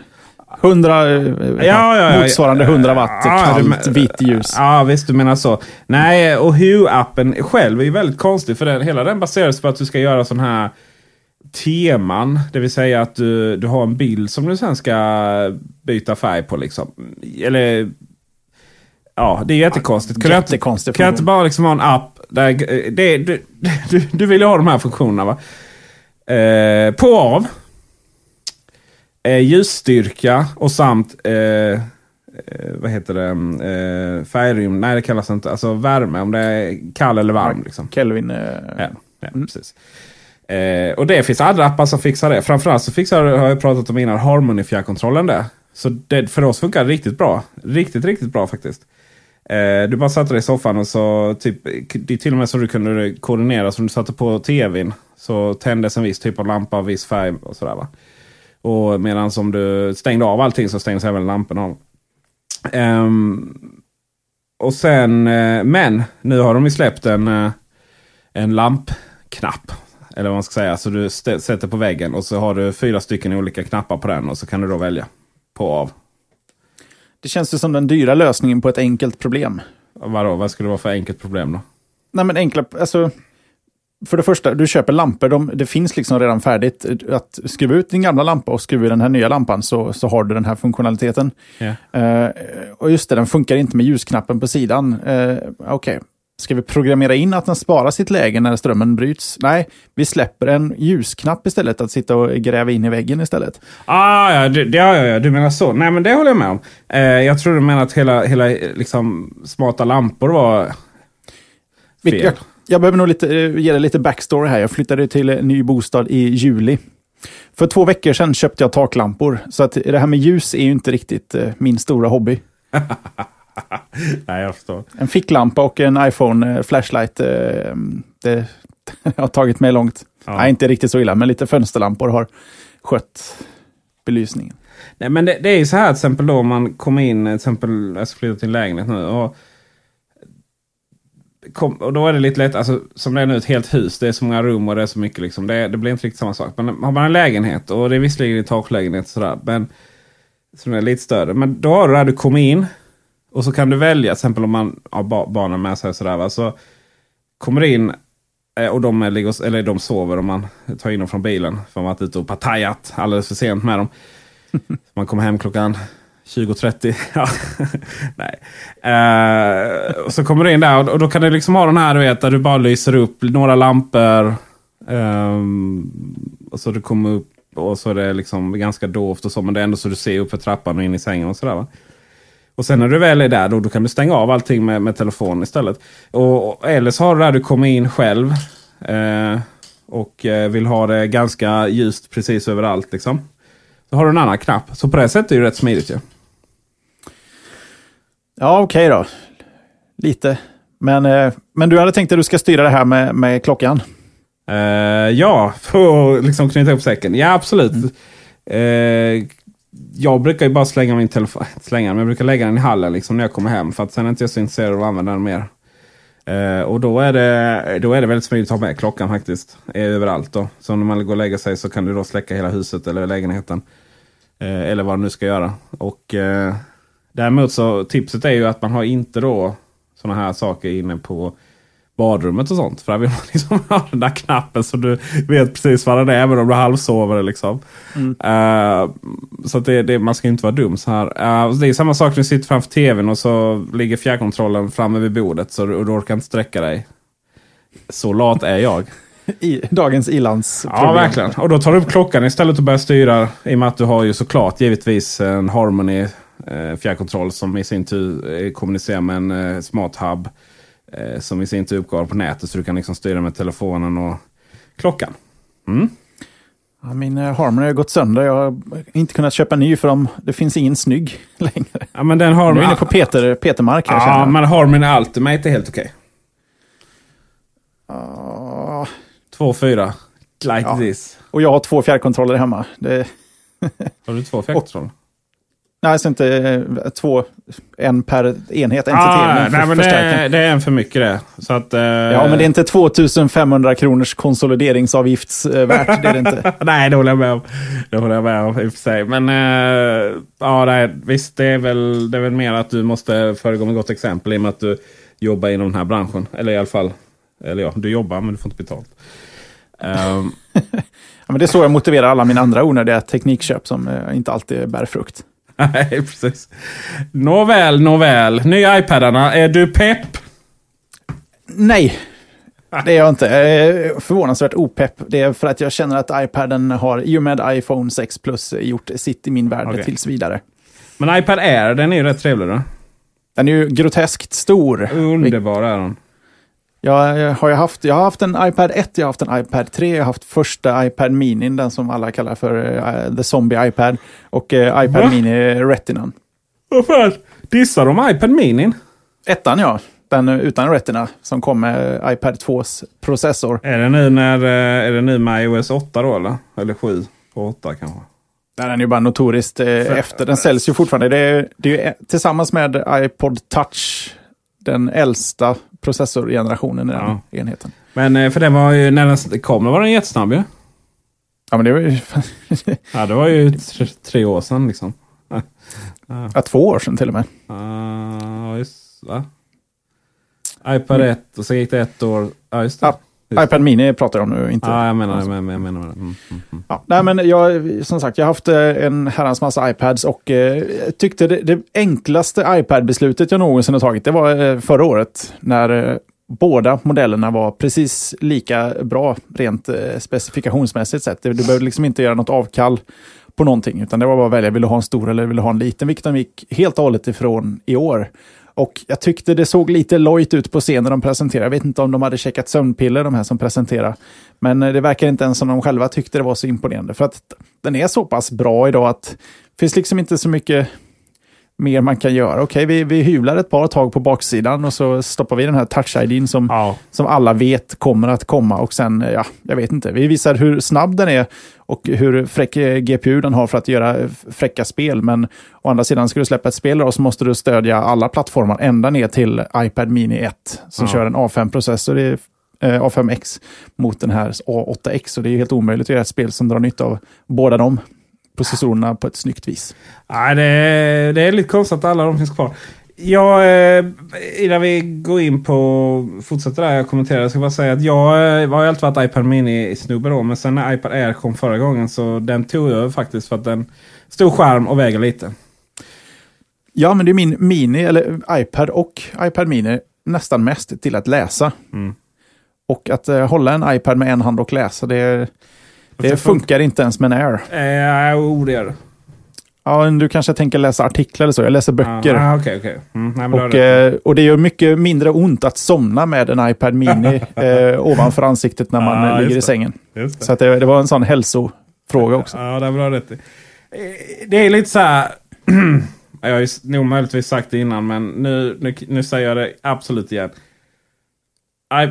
100, eh, Ja, ja, motsvarande 100 watt kallt men- vitt ljus. Ja, visst du menar så. Nej, och Hue-appen själv är ju väldigt konstig. För den, hela den baseras på att du ska göra sån här teman. Det vill säga att du, du har en bild som du sen ska byta färg på. Liksom. Eller... Ja, det är jättekonstigt. Kan jag inte, jättekonstig kan jag inte bara liksom ha en app där... Det, du, [LAUGHS] du, du vill ju ha de här funktionerna va? Eh, på och av. Eh, ljusstyrka och samt... Eh, eh, vad heter det? Eh, färgrymd. Nej, det kallas inte. Alltså värme. Om det är kall eller varm. Liksom. Kelvin. eh, Ja, ja precis. Eh, och det finns andra appar som fixar det. Framförallt så fixar, har jag pratat om innan, Harmony fjärrkontrollen det. Så det, för oss funkar det riktigt bra. Riktigt, riktigt bra faktiskt. Eh, du bara satte dig i soffan och så typ, det är till och med så du kunde koordinera. Så du satte på tvn så tändes en viss typ av lampa viss färg och sådär va. Och medan om du stängde av allting så stängdes även lamporna av. Um, och sen, eh, men nu har de ju släppt en, eh, en lampknapp. Eller vad man ska säga. Så du sätter på väggen och så har du fyra stycken olika knappar på den. Och så kan du då välja på och av. Det känns ju som den dyra lösningen på ett enkelt problem. Vadå, vad skulle det vara för enkelt problem då? Nej men enkla, alltså för det första, du köper lampor, de, det finns liksom redan färdigt. Att skruva ut din gamla lampa och skruva i den här nya lampan så, så har du den här funktionaliteten. Yeah. Uh, och just det, den funkar inte med ljusknappen på sidan. Uh, Okej, okay. ska vi programmera in att den sparar sitt läge när strömmen bryts? Nej, vi släpper en ljusknapp istället, att sitta och gräva in i väggen istället. Ah, ja, det, ja, ja, du menar så. Nej, men det håller jag med om. Uh, jag tror du menar att hela, hela liksom, smarta lampor var fel. Jag, jag behöver nog lite, eh, ge dig lite backstory här. Jag flyttade till en ny bostad i juli. För två veckor sedan köpte jag taklampor. Så att det här med ljus är ju inte riktigt eh, min stora hobby. [LAUGHS] Nej, jag förstår. En ficklampa och en iPhone eh, flashlight. Det [LAUGHS] har tagit mig långt. Ja. Nej, inte riktigt så illa, men lite fönsterlampor har skött belysningen. Nej, men det, det är ju så här till exempel då man kommer in, till exempel, jag ska flytta till en lägenhet nu. Och kom, och då är det lite lätt, alltså, som det är nu, ett helt hus. Det är så många rum och det är så mycket. Liksom. Det, det blir inte riktigt samma sak. Men har man en lägenhet, och det är visserligen en taklägenhet sådär, men som är lite större. Men då har du där du kommer in. Och så kan du välja, till exempel om man har barnen med sig. Sådär, va? Så kommer du in eh, och de, ligger, eller de sover om man tar in dem från bilen. För man har varit ute och partajat alldeles för sent med dem. [LAUGHS] man kommer hem klockan 20.30. [LAUGHS] ja. Nej. Uh, och så kommer du in där och då kan du liksom ha den här du vet, där du bara lyser upp några lampor. Um, och så du kommer upp och så är det liksom ganska dovt och så. Men det är ändå så du ser upp för trappan och in i sängen och sådär. Va? Och sen när du väl är där då, då kan du stänga av allting med, med telefonen istället. Och, eller så har du där du kommer in själv. Uh, och uh, vill ha det ganska ljust precis överallt. Liksom. Så har du en annan knapp. Så på det sättet är det rätt smidigt ju. Ja. Ja, okej okay då. Lite. Men, eh, men du hade tänkt att du ska styra det här med, med klockan? Uh, ja, för att liksom knyta upp säcken. Ja, absolut. Mm. Uh, jag brukar ju bara slänga min telefon. Slänga men jag brukar lägga den i hallen liksom när jag kommer hem. För att sen är inte jag så intresserad av att använda den mer. Uh, och då är, det, då är det väldigt smidigt att ha med klockan faktiskt. Överallt då. Så när man går och lägger sig så kan du då släcka hela huset eller lägenheten. eller vad du nu ska göra. Och Däremot så tipset är ju att man har inte då sådana här saker inne på badrummet och sånt. För där vill man [LAUGHS] liksom ha den där knappen så du vet precis vad den är även om du halvsover. Liksom. Mm. Uh, så det, det, man ska inte vara dum så här. Uh, det är samma sak när du sitter framför tvn och så ligger fjärrkontrollen framme vid bordet så du, du orkar inte sträcka dig. Så lat är jag. [LAUGHS] I, dagens ilandsproblem. Ja, verkligen. Och då tar du upp klockan istället och börjar styra. I och med att du har ju såklart givetvis en Harmony fjärrkontroll som i sin tur eh, kommunicerar med en eh, smart hub. Eh, som i sin tur uppgår på nätet så du kan liksom styra med telefonen och klockan. Mm. Ja, min eh, Harmony har gått sönder. Jag har inte kunnat köpa ny för dem. det finns ingen snygg [LAUGHS] längre. Ja, men den har, nu är inne på Peter, Peter Mark. Här, ja, men Harmony Ultimate är helt okej. Okay. Uh, två, fyra. Like ja. this. Och jag har två fjärrkontroller hemma. Det... har du två fjärrkontroller? [LAUGHS] Nej, alltså inte eh, två, en per enhet. En ah, till nej, men det det, är en för mycket det. Så att, uh... Ja, men det är inte 2500 kronors konsolideringsavgiftsvärt. Eh, det är det inte. [LAUGHS] nej, det håller jag med om. Det håller jag med om i och för sig. Men uh, ja, nej, visst, det är, väl, det är väl mer att du måste föregå med gott exempel i och med att du jobbar inom den här branschen. Eller i alla fall, eller ja, du jobbar men du får inte betalt. Um... [LAUGHS] ja, men det är så jag motiverar alla mina andra onödiga teknikköp som inte alltid bär frukt. [LAUGHS] Nej, precis. Nåväl, nåväl. Nya iPadarna. Är du pepp? Nej, det är jag inte. Jag är förvånansvärt opepp. Det är för att jag känner att iPaden har, i och med iPhone 6 Plus, gjort sitt i min värld okay. tills vidare. Men iPad Air, den är ju rätt trevlig då? Den är ju groteskt stor. Underbar är den. Jag har, jag, haft, jag har haft en iPad 1, jag har haft en iPad 3, jag har haft första iPad Mini, den som alla kallar för uh, The Zombie iPad, och uh, iPad Va? Mini Retinan. Vad fan? Dissar de iPad Mini? Ettan ja, den utan Retina som kom med iPad 2s processor. Är det nu, när, eh, är det nu med iOS 8 då eller? Eller 7 på 8 kanske? Den är ju bara notoriskt eh, efter. Den säljs ju fortfarande. Det är, det är ju, tillsammans med iPod Touch den äldsta processorgenerationen i den Ja. enheten. Men eh, för den var ju, när den kom var den jättesnabb ju. Ja, men det var ju [LAUGHS] Ja, det var ju tre, tre år sedan liksom. ja, två år sedan till och med. Ja, just va? iPad 1 och så gick det ett år. Ja, just det. Ja, iPad Mini pratar jag om nu, inte... Ja, jag menar det. Jag menar, jag menar det. Mm, mm, mm. Ja, nej, men jag, som sagt, jag har haft eh, en herrans massa iPads och eh, tyckte det, det enklaste iPad-beslutet jag någonsin har tagit, det var eh, förra året när eh, båda modellerna var precis lika bra rent eh, specifikationsmässigt sett. Du behövde liksom inte göra något avkall på någonting, utan det var bara att välja, vill du ha en stor eller vill du ha en liten, vilket de gick helt och hållet ifrån i år. Och jag tyckte det såg lite lojt ut på scenen de presenterade. Jag vet inte om de hade checkat sömnpiller, de här som presenterade. Men eh, det verkar inte ens som de själva tyckte det var så imponerande. För att den är så pass bra idag att det finns liksom inte så mycket mer man kan göra. Okej, vi, vi hyvlar ett par tag på baksidan och så stoppar vi den här touch-IDn som, Ja. som alla vet kommer att komma. Och sen, ja, jag vet inte. Vi visar hur snabb den är och hur fräck eh, GPU den har för att göra eh, fräcka spel. Men å andra sidan, ska du släppa ett spel då, så måste du stödja alla plattformar ända ner till iPad Mini 1 som Ja. kör en A5-processor i eh, A5X mot den här A8X. Och det är helt omöjligt att göra ett spel som drar nytta av båda de processorerna på ett snyggt vis. Nej, det, är, det är lite konstigt att alla de finns kvar. Jag, eh, innan vi går in på fortsätter där jag kommenterar. Jag ska bara säga att jag eh, har ju alltid varit iPad Mini-snubbe då. Men sen när iPad Air kom förra gången så den tog jag faktiskt för att den stor skärm och väger lite. Ja, men det är min Mini, eller iPad och iPad Mini nästan mest till att läsa. Mm. Och att eh, hålla en iPad med en hand och läsa, det, det funkar inte ens med en Air. Eh, oh, det gör det. Ja, du kanske tänker läsa artiklar eller så. Jag läser böcker. Ah, Okej, okej. Mm, nej, Och, rätt. eh, och det gör mycket mindre ont att somna med en iPad Mini [LAUGHS] eh, ovanför ansiktet när man Ja, eh, ligger i det. sängen. Det. Så att det, det var en sån hälsofråga också. Ja, det du rätt. Eh, Det är lite så här. [CLEARS THROAT] jag har ju nog möjligtvis sagt det innan, men nu, nu, nu säger jag det absolut igen. I,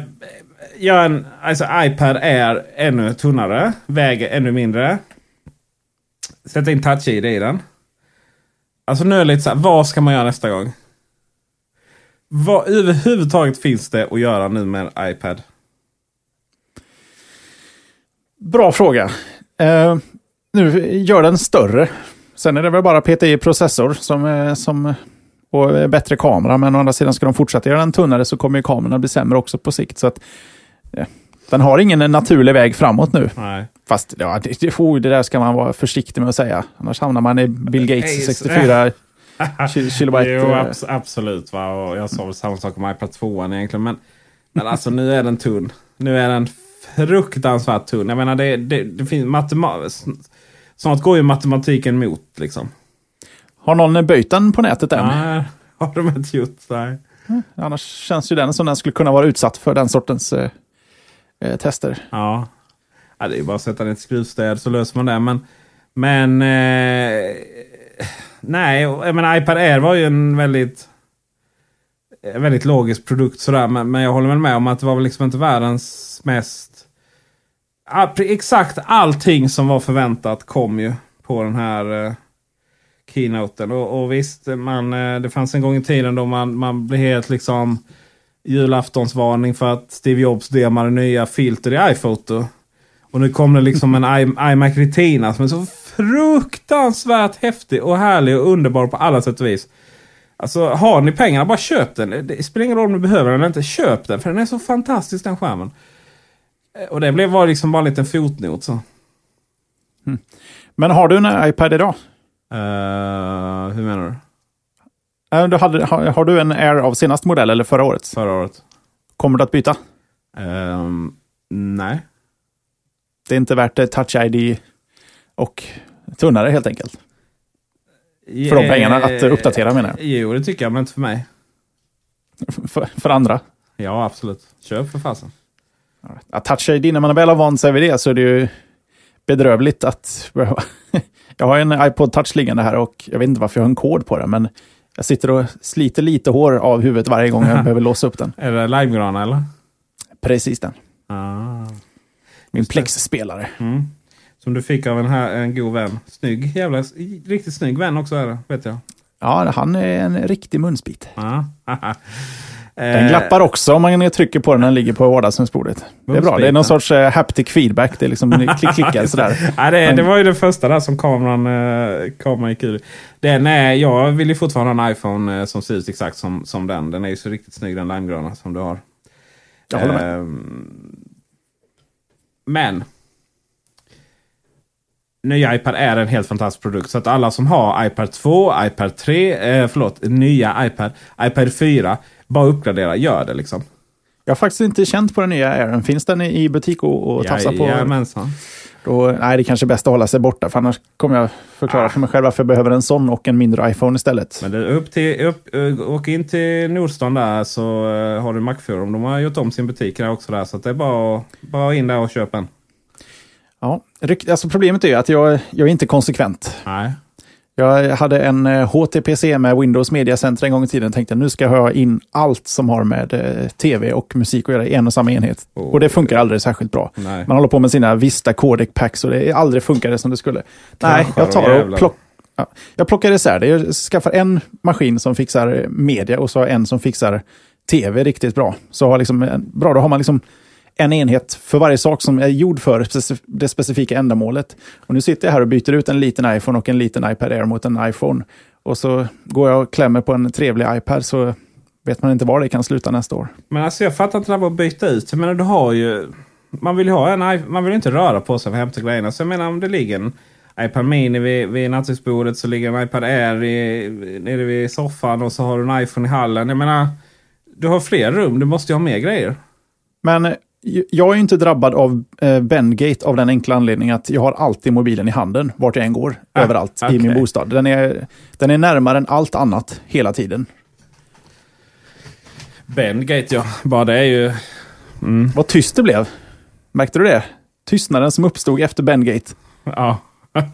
ja, en, alltså iPad är ännu tunnare, väger ännu mindre. Sätta in touch-id i den. Alltså nu är det lite så här, vad ska man göra nästa gång? Vad överhuvudtaget finns det att göra nu med en iPad? Bra fråga. Uh, nu gör den större. Sen är det väl bara att peta i processor som, eh, som, och eh, bättre kamera. Men å andra sidan ska de fortsätta göra den tunnare så kommer ju kamerorna bli sämre också på sikt. Så att, eh, den har ingen naturlig väg framåt nu. Nej. Fast ja, det, det, oh, det där ska man vara försiktig med att säga. Annars hamnar man i Bill Gates Nej, 64 [LAUGHS] ki- kilobyte. Jo, eh, abs absolut. Va? Och jag sa väl samma sak om iPad 2 egentligen. Men, men alltså nu är den tunn. Nu är den fruktansvärt tunn. Jag menar det, det, det finns matematik. Snart går ju matematiken mot liksom. Har någon böjt den på nätet än? Nej, har de inte gjort. Nej. Annars känns ju den som den skulle kunna vara utsatt för den sortens eh, eh, tester. Ja. ja. Det är ju bara att sätta ner ett skruvstäd så löser man det. Men, men eh, nej, och jag menar iPad Air var ju en väldigt en väldigt logisk produkt sådär. Men, men jag håller väl med om att det var väl liksom inte världens mest... Pre- exakt allting som var förväntat kom ju på den här eh, keynoten. Och, och visst, man, eh, det fanns en gång i tiden då man, man blev helt liksom julaftonsvarning för att Steve Jobs demade nya filter i iPhoto. Och nu kom det liksom en i- iMac Retina som är så fruktansvärt häftig och härlig och underbar på alla sätt och vis. Alltså har ni pengarna, bara köp den. Det spelar ingen roll om du behöver den eller inte. Köp den, för den är så fantastisk den skärmen. Eh, och det blev var liksom bara en liten fotnot så. Hm. Men har du en iPad idag? Eh, hur menar du? Eh, Du hade, har, har du en Air av senaste modell eller förra årets? Förra året? Kommer du att byta? Ehm, nej. Det är inte värt eh, Touch ID och tunnare helt enkelt. För de pengarna att uppdatera menar jag. Jo, det tycker jag, men inte för mig. [LAUGHS] För, för andra. Ja, absolut. Köp för fasen. Ja, Touch ID, när man väl har vant sig vid det så är det ju bedrövligt att behöva... [LAUGHS] Jag har en iPod Touch liggande här och jag vet inte varför jag har en kod på den, men Jag sitter och sliter lite hår av huvudet varje gång jag [LAUGHS] behöver låsa upp den. Är det limegrana eller? Precis den. Ah. Min plexspelare. Mm. Som du fick av en, här, en god vän. Snygg, jävla, riktigt snygg vän också är det, vet jag. Ja, han är en riktig munsbit. Ah. [LAUGHS] Den glappar också om man trycker på den när den ligger på vardagsrumsbordet. Det är bra. Det är någon sorts uh, haptic feedback. Det är liksom klick, klickar sådär. [LAUGHS] ja, det, det var ju det första där som kameran, uh, kameran gick ur. Den är, jag vill ju fortfarande ha en iPhone uh, som ser ut exakt som, som den. Den är ju så riktigt snygg den limegröna som du har. Jag håller med. Uh, men. Nya iPad är en helt fantastisk produkt. Så att alla som har iPad 2, iPad 3, eh, förlåt, nya iPad, iPad 4. Bara uppgradera, gör det liksom. Jag har faktiskt inte känt på den nya Airen. Finns den i butik och, och tafsa på? Jajamensan. Då, nej, det kanske är bäst att hålla sig borta, för annars kommer jag förklara för mig själv varför jag behöver en sån och en mindre iPhone istället. Men det, upp till, upp, åk in till Nordstan där så uh, har du Macforum. De har gjort om sin butik där också där, så det är bara, bara in där och köp en. Ja, alltså problemet är ju att jag, jag är inte konsekvent. Nej. Jag hade en HTPC med Windows Media Center en gång i tiden och tänkte nu ska jag ha in allt som har med eh, tv och musik att göra i en och samma enhet. Oh. Och det funkar aldrig särskilt bra. Nej. Man håller på med sina Vista Codec Packs och det aldrig funkar som det skulle. Nej, jag tar och plock, ja, jag plockar isär det. Jag skaffar en maskin som fixar media och så en som fixar tv riktigt bra. Så har liksom, bra, då har man liksom en enhet för varje sak som är gjord för det specifika ändamålet. Och nu sitter jag här och byter ut en liten iPhone och en liten iPad Air mot en iPhone. Och så går jag och klämmer på en trevlig iPad så vet man inte var det kan sluta nästa år. Men alltså jag fattar inte det här med att byta ut. Jag menar du har ju... Man vill ju ha en man vill inte röra på sig för att hämta grejerna. Så jag menar om det ligger en iPad Mini vid, vid nattduksbordet så ligger en iPad Air i, nere vid soffan och så har du en iPhone i hallen. Jag menar, du har fler rum. Du måste ju ha mer grejer. Men jag är inte drabbad av eh, Bengate av den enkla anledningen att jag har alltid mobilen i handen, vart jag än går, ah, överallt okay. i min bostad. Den är, den är närmare än allt annat hela tiden. Bengate ja, bara det är ju... Mm. Vad tyst det blev. Märkte du det? Tystnaden som uppstod efter Bengate. Ja. [LAUGHS]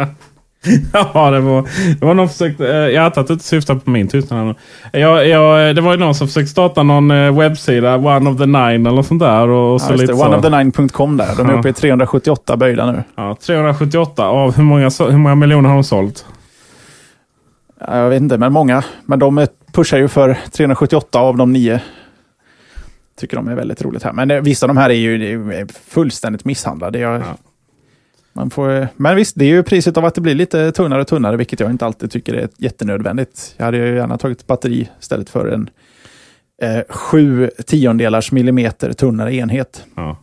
[LAUGHS] ja, det var, det var någon som försökte... Eh, jag antar att du inte syftar på min tystnad. Jag, jag, det var ju någon som försökte starta någon eh, webbsida, One of the Nine eller sånt där. Och, och så ja, lite så. Oneofthenine.com där. De är uppe i 378 böjda nu. Ja, 378. Av hur många, hur många miljoner har de sålt? Jag vet inte, men många. Men de pushar ju för 378 av de nio. Tycker de är väldigt roligt här. Men eh, vissa av de här är ju fullständigt misshandlade. Jag, ja. Man får, men visst, det är ju priset av att det blir lite tunnare och tunnare, vilket jag inte alltid tycker är jättenödvändigt. Jag hade ju gärna tagit batteri istället för en eh, sju tiondelars millimeter tunnare enhet. Ja.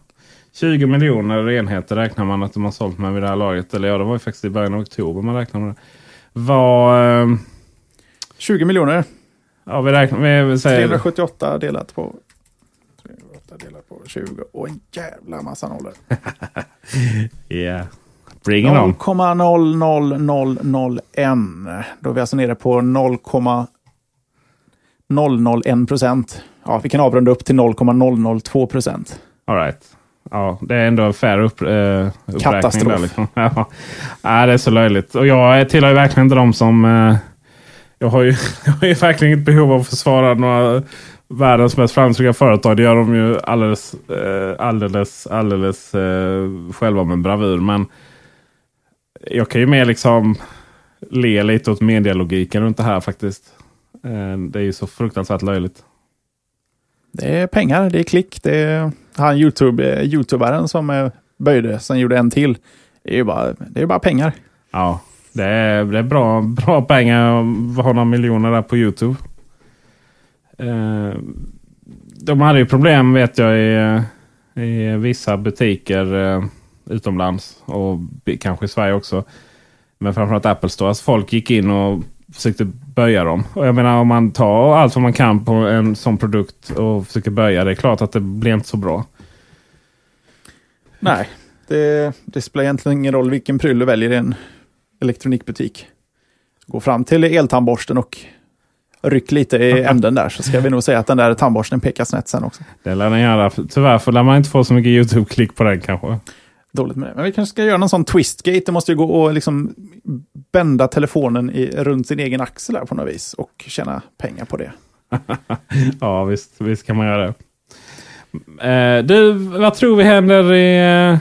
20 miljoner enheter räknar man att de har sålt med vid det här laget. Eller ja, det var ju faktiskt i början av oktober man räknade med det. Var, eh, 20 miljoner. Ja, vi räknar, vi säger... 378 delat på 308 delat på 20 och en jävla massa nollor. [LAUGHS] yeah. Bring it on. 0,00001. Då är vi alltså nere på 0,001 procent. Ja, vi kan avrunda upp till 0,002 procent. All right. Ja, det är ändå en fair upp, eh, uppräkning. Katastrof. Där, liksom. [LAUGHS] ja. ja, det är så löjligt. Och jag tillhör verkligen inte de som... Eh, jag, har ju, [LAUGHS] jag har ju verkligen inget behov av att försvara några världens mest framgångsrika företag. Det gör de ju alldeles, eh, alldeles, alldeles eh, själva med bravur. Men jag kan ju mer liksom le lite åt medialogiken runt det här faktiskt. Eh, det är ju så fruktansvärt löjligt. Det är pengar, det är klick. Det är han YouTube, youtuberen som böjde, sen gjorde en till. Det är ju bara, det är bara pengar. Ja, det är, det är bra, bra pengar att ha några miljoner där på YouTube. Eh, de hade ju problem vet jag i, i vissa butiker eh, utomlands och kanske i Sverige också. Men framförallt Apple Store. Alltså folk gick in och försökte böja dem. Och jag menar om man tar allt vad man kan på en sån produkt och försöker böja det. är klart att det blir inte så bra. Nej, det, det spelar egentligen ingen roll vilken pryl du väljer i en elektronikbutik. Gå fram till eltandborsten och ryck lite i [LAUGHS] änden där så ska vi nog säga att den där tandborsten pekar snett sen också. Det lär den göra. Tyvärr får man inte få så mycket YouTube-klick på den kanske. Dåligt med det. Men vi kanske ska göra någon sån twistgate. Det måste ju gå att liksom bända telefonen i, runt sin egen axel här på något vis och tjäna pengar på det. [LAUGHS] ja, visst, visst kan man göra det. Eh, du, vad tror vi händer i eh,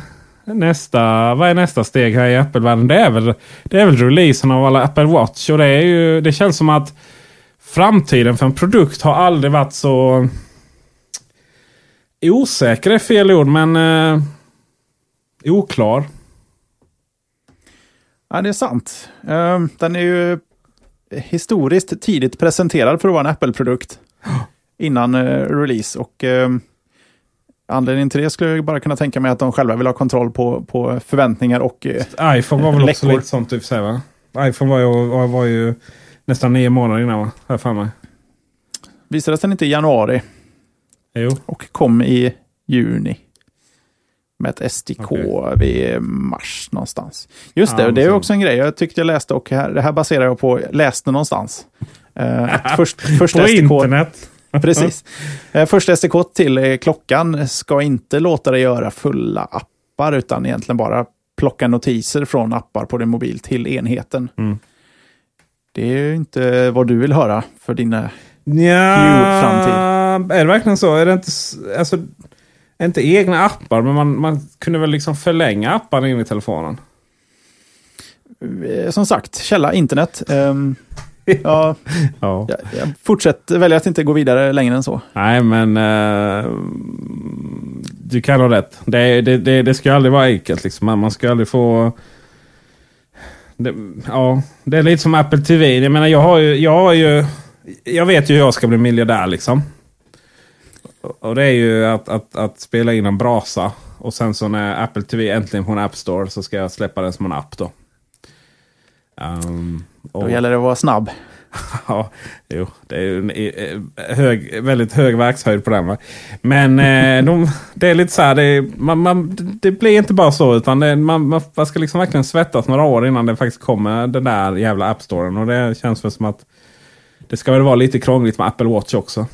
nästa, vad är nästa steg här i Apple-världen? Det är väl, det är väl releasen av alla Apple Watch. Och det, är ju, det känns som att framtiden för en produkt har aldrig varit så osäker är fel ord, men eh, oklar. Ja, det är sant. Ehm, den är ju historiskt tidigt presenterad för att vara en Apple-produkt innan eh, release. Och ehm, Anledningen till det skulle jag bara kunna tänka mig att de själva vill ha kontroll på, på förväntningar och eh, iPhone var väl också läckor. lite sånt och för sig va? iPhone var ju, var, var ju nästan nio månader innan va? För mig. Visades den inte i januari Jo. och kom i juni. Med ett SDK Okej. vid mars någonstans. Just det, Ja, det är så- också en grej jag tyckte jag läste och här, det här baserar jag på, läste någonstans. Eh, att [LAUGHS] först, första På SDK, internet. [LAUGHS] Precis. Eh, Första SDK till eh, klockan ska inte låta dig göra fulla appar utan egentligen bara plocka notiser från appar på din mobil till enheten. Mm. Det är ju inte vad du vill höra för dina... Ja, framtid. är det verkligen så? Är det inte, alltså, inte egna appar, men man, man kunde väl liksom förlänga apparna in i telefonen? eh, Som sagt, källa internet. Ehm, [LAUGHS] ja, Ja. jag, jag fortsätter välja att inte gå vidare längre än så. Nej, men eh, du kan ha rätt. Det, det, det, det ska ju aldrig vara enkelt. Liksom. Man- Man ska aldrig få... Det, ja, det är lite som Apple TV. Jag menar, jag har ju... Jag, har ju, jag vet ju hur jag ska bli miljardär liksom. Och- det är ju att, att, att spela in en brasa. Och sen så när Apple TV äntligen får en App Store så ska jag släppa den som en app då. Då och- gäller det att vara snabb. [LAUGHS] Ja, jo, det är ju en eh, hög, väldigt hög verkshöjd på den. Va? Men eh, de, det är lite så här, det, man, man, det blir inte bara så. Utan det, man, man, man ska liksom verkligen svettas några år innan det faktiskt kommer den där jävla App Storen. Och det känns väl som att det ska väl vara lite krångligt med Apple Watch också.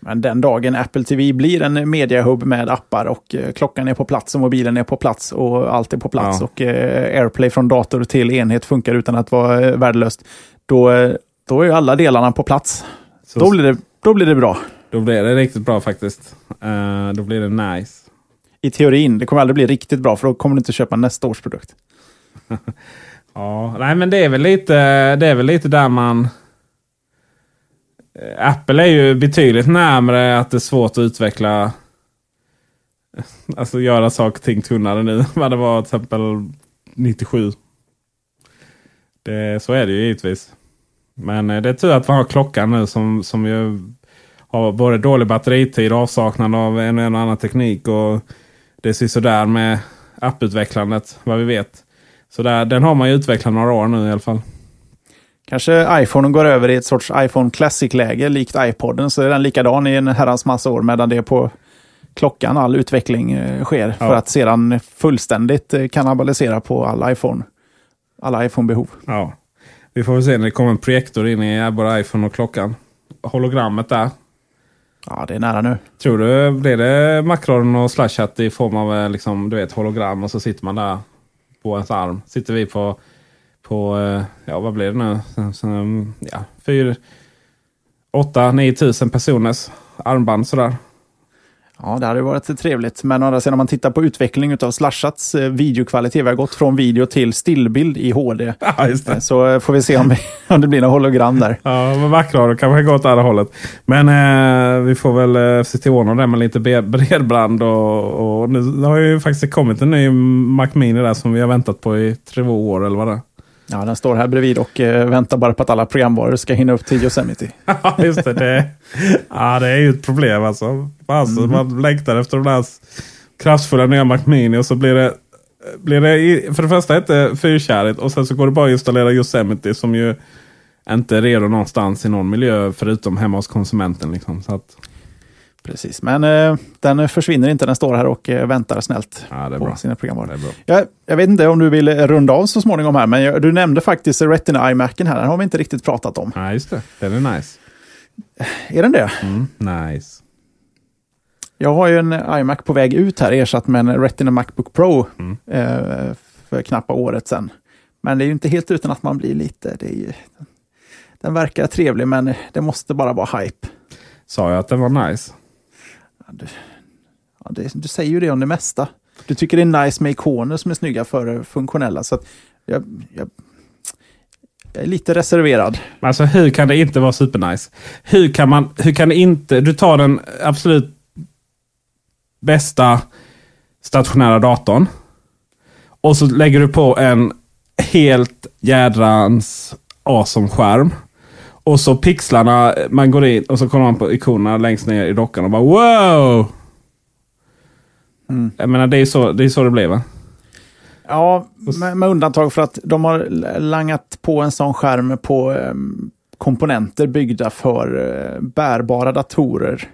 Men den dagen Apple TV blir en mediahub med appar och eh, klockan är på plats och mobilen är på plats och allt är på plats Ja. och eh, AirPlay från dator till enhet funkar utan att vara eh, värdelöst. Då, då är ju alla delarna på plats. Så, Då blir, det, då blir det bra. då blir det riktigt bra faktiskt. Eh, då blir det nice. I teorin. Det kommer aldrig bli riktigt bra för då kommer du inte köpa nästa års produkt. [LAUGHS] Ja, nej men det är väl lite, det är väl lite där man... Eh, Apple är ju betydligt närmare att det är svårt att utveckla... Alltså göra saker och ting tunnare nu [LAUGHS] än vad det var till exempel 97. Det, så är det ju givetvis. Men eh, det är tur att man har klockan nu som, som ju har både dålig batteritid och avsaknad av en och en annan teknik. Och det ser sådär med apputvecklandet, vad vi vet. Så där, den har man ju utvecklat några år nu i alla fall. Kanske iPhone går över i ett sorts iPhone Classic-läge likt iPoden. Så är den likadan i en herrans massa år medan det är på klockan all utveckling eh, sker. Ja. För att sedan fullständigt eh, kannibalisera på all iPhone. Alla iPhone-behov. Ja. Vi får väl se när det kommer en projektor in i både iPhone och klockan. Hologrammet där. Ja, det är nära nu. Tror du, blir det Macron och Slashat i form av eh, liksom, du vet, hologram och så sitter man där på ens arm. Sitter vi på, på eh, ja vad blir det nu? Så, Ja, fyra, åtta, nio tusen personers armband sådär. Ja, det hade varit trevligt. Men å andra sidan, om man tittar på utveckling av Slashats eh, videokvalitet, vi har gått från video till stillbild i HD. [LAUGHS] Ja, det. Eh, Så får vi se om, vi, [LAUGHS] om det blir några hologram där. Ja, men Macron kanske går åt andra hållet. Men eh, vi får väl eh, se till ordning det med lite bredband. Och, och nu har ju faktiskt kommit en ny Mac Mini där som vi har väntat på i två år eller vad det är. Ja, den står här bredvid och eh, väntar bara på att alla programvaror ska hinna upp till Yosemite. [LAUGHS] Ja, just det. det. Ja, det är ju ett problem alltså. alltså Man längtar efter de där kraftfulla nya Mac Mini och så blir det, blir det för det första inte fyrkärrigt och sen så går det bara att installera Yosemite som ju inte är redo någonstans i någon miljö förutom hemma hos konsumenten. Liksom. Så att, Precis, men eh, den försvinner inte. Den står här och eh, väntar snällt Ja, på bra. sina programvaror. Jag, jag vet inte om du vill runda av så småningom här, men jag, du nämnde faktiskt Retina iMacen här. Den har vi inte riktigt pratat om. Ja, just det. Den är nice. Är den det? Mm, nice. Jag har ju en iMac på väg ut här, ersatt med en Retina Macbook Pro Mm. eh, för knappa året sedan. Men det är ju inte helt utan att man blir lite... Ju, den verkar trevlig, men det måste bara vara hype. Sa jag att den var nice? Du, ja, det, du säger ju det om det mesta. Du tycker det är nice med ikoner som är snygga före funktionella. Så att jag, jag, jag är lite reserverad. Alltså hur kan det inte vara supernice? Hur kan man, hur kan det inte, du tar den absolut bästa stationära datorn. Och så lägger du på en helt jädrans awesome skärm. Och så pixlarna, man går in och så kollar man på ikonerna längst ner i dockan och bara wow! Mm. Jag menar det är så det, är så det blir va? Ja, med, med, undantag för att de har langat på en sån skärm på eh, komponenter byggda för eh, bärbara datorer.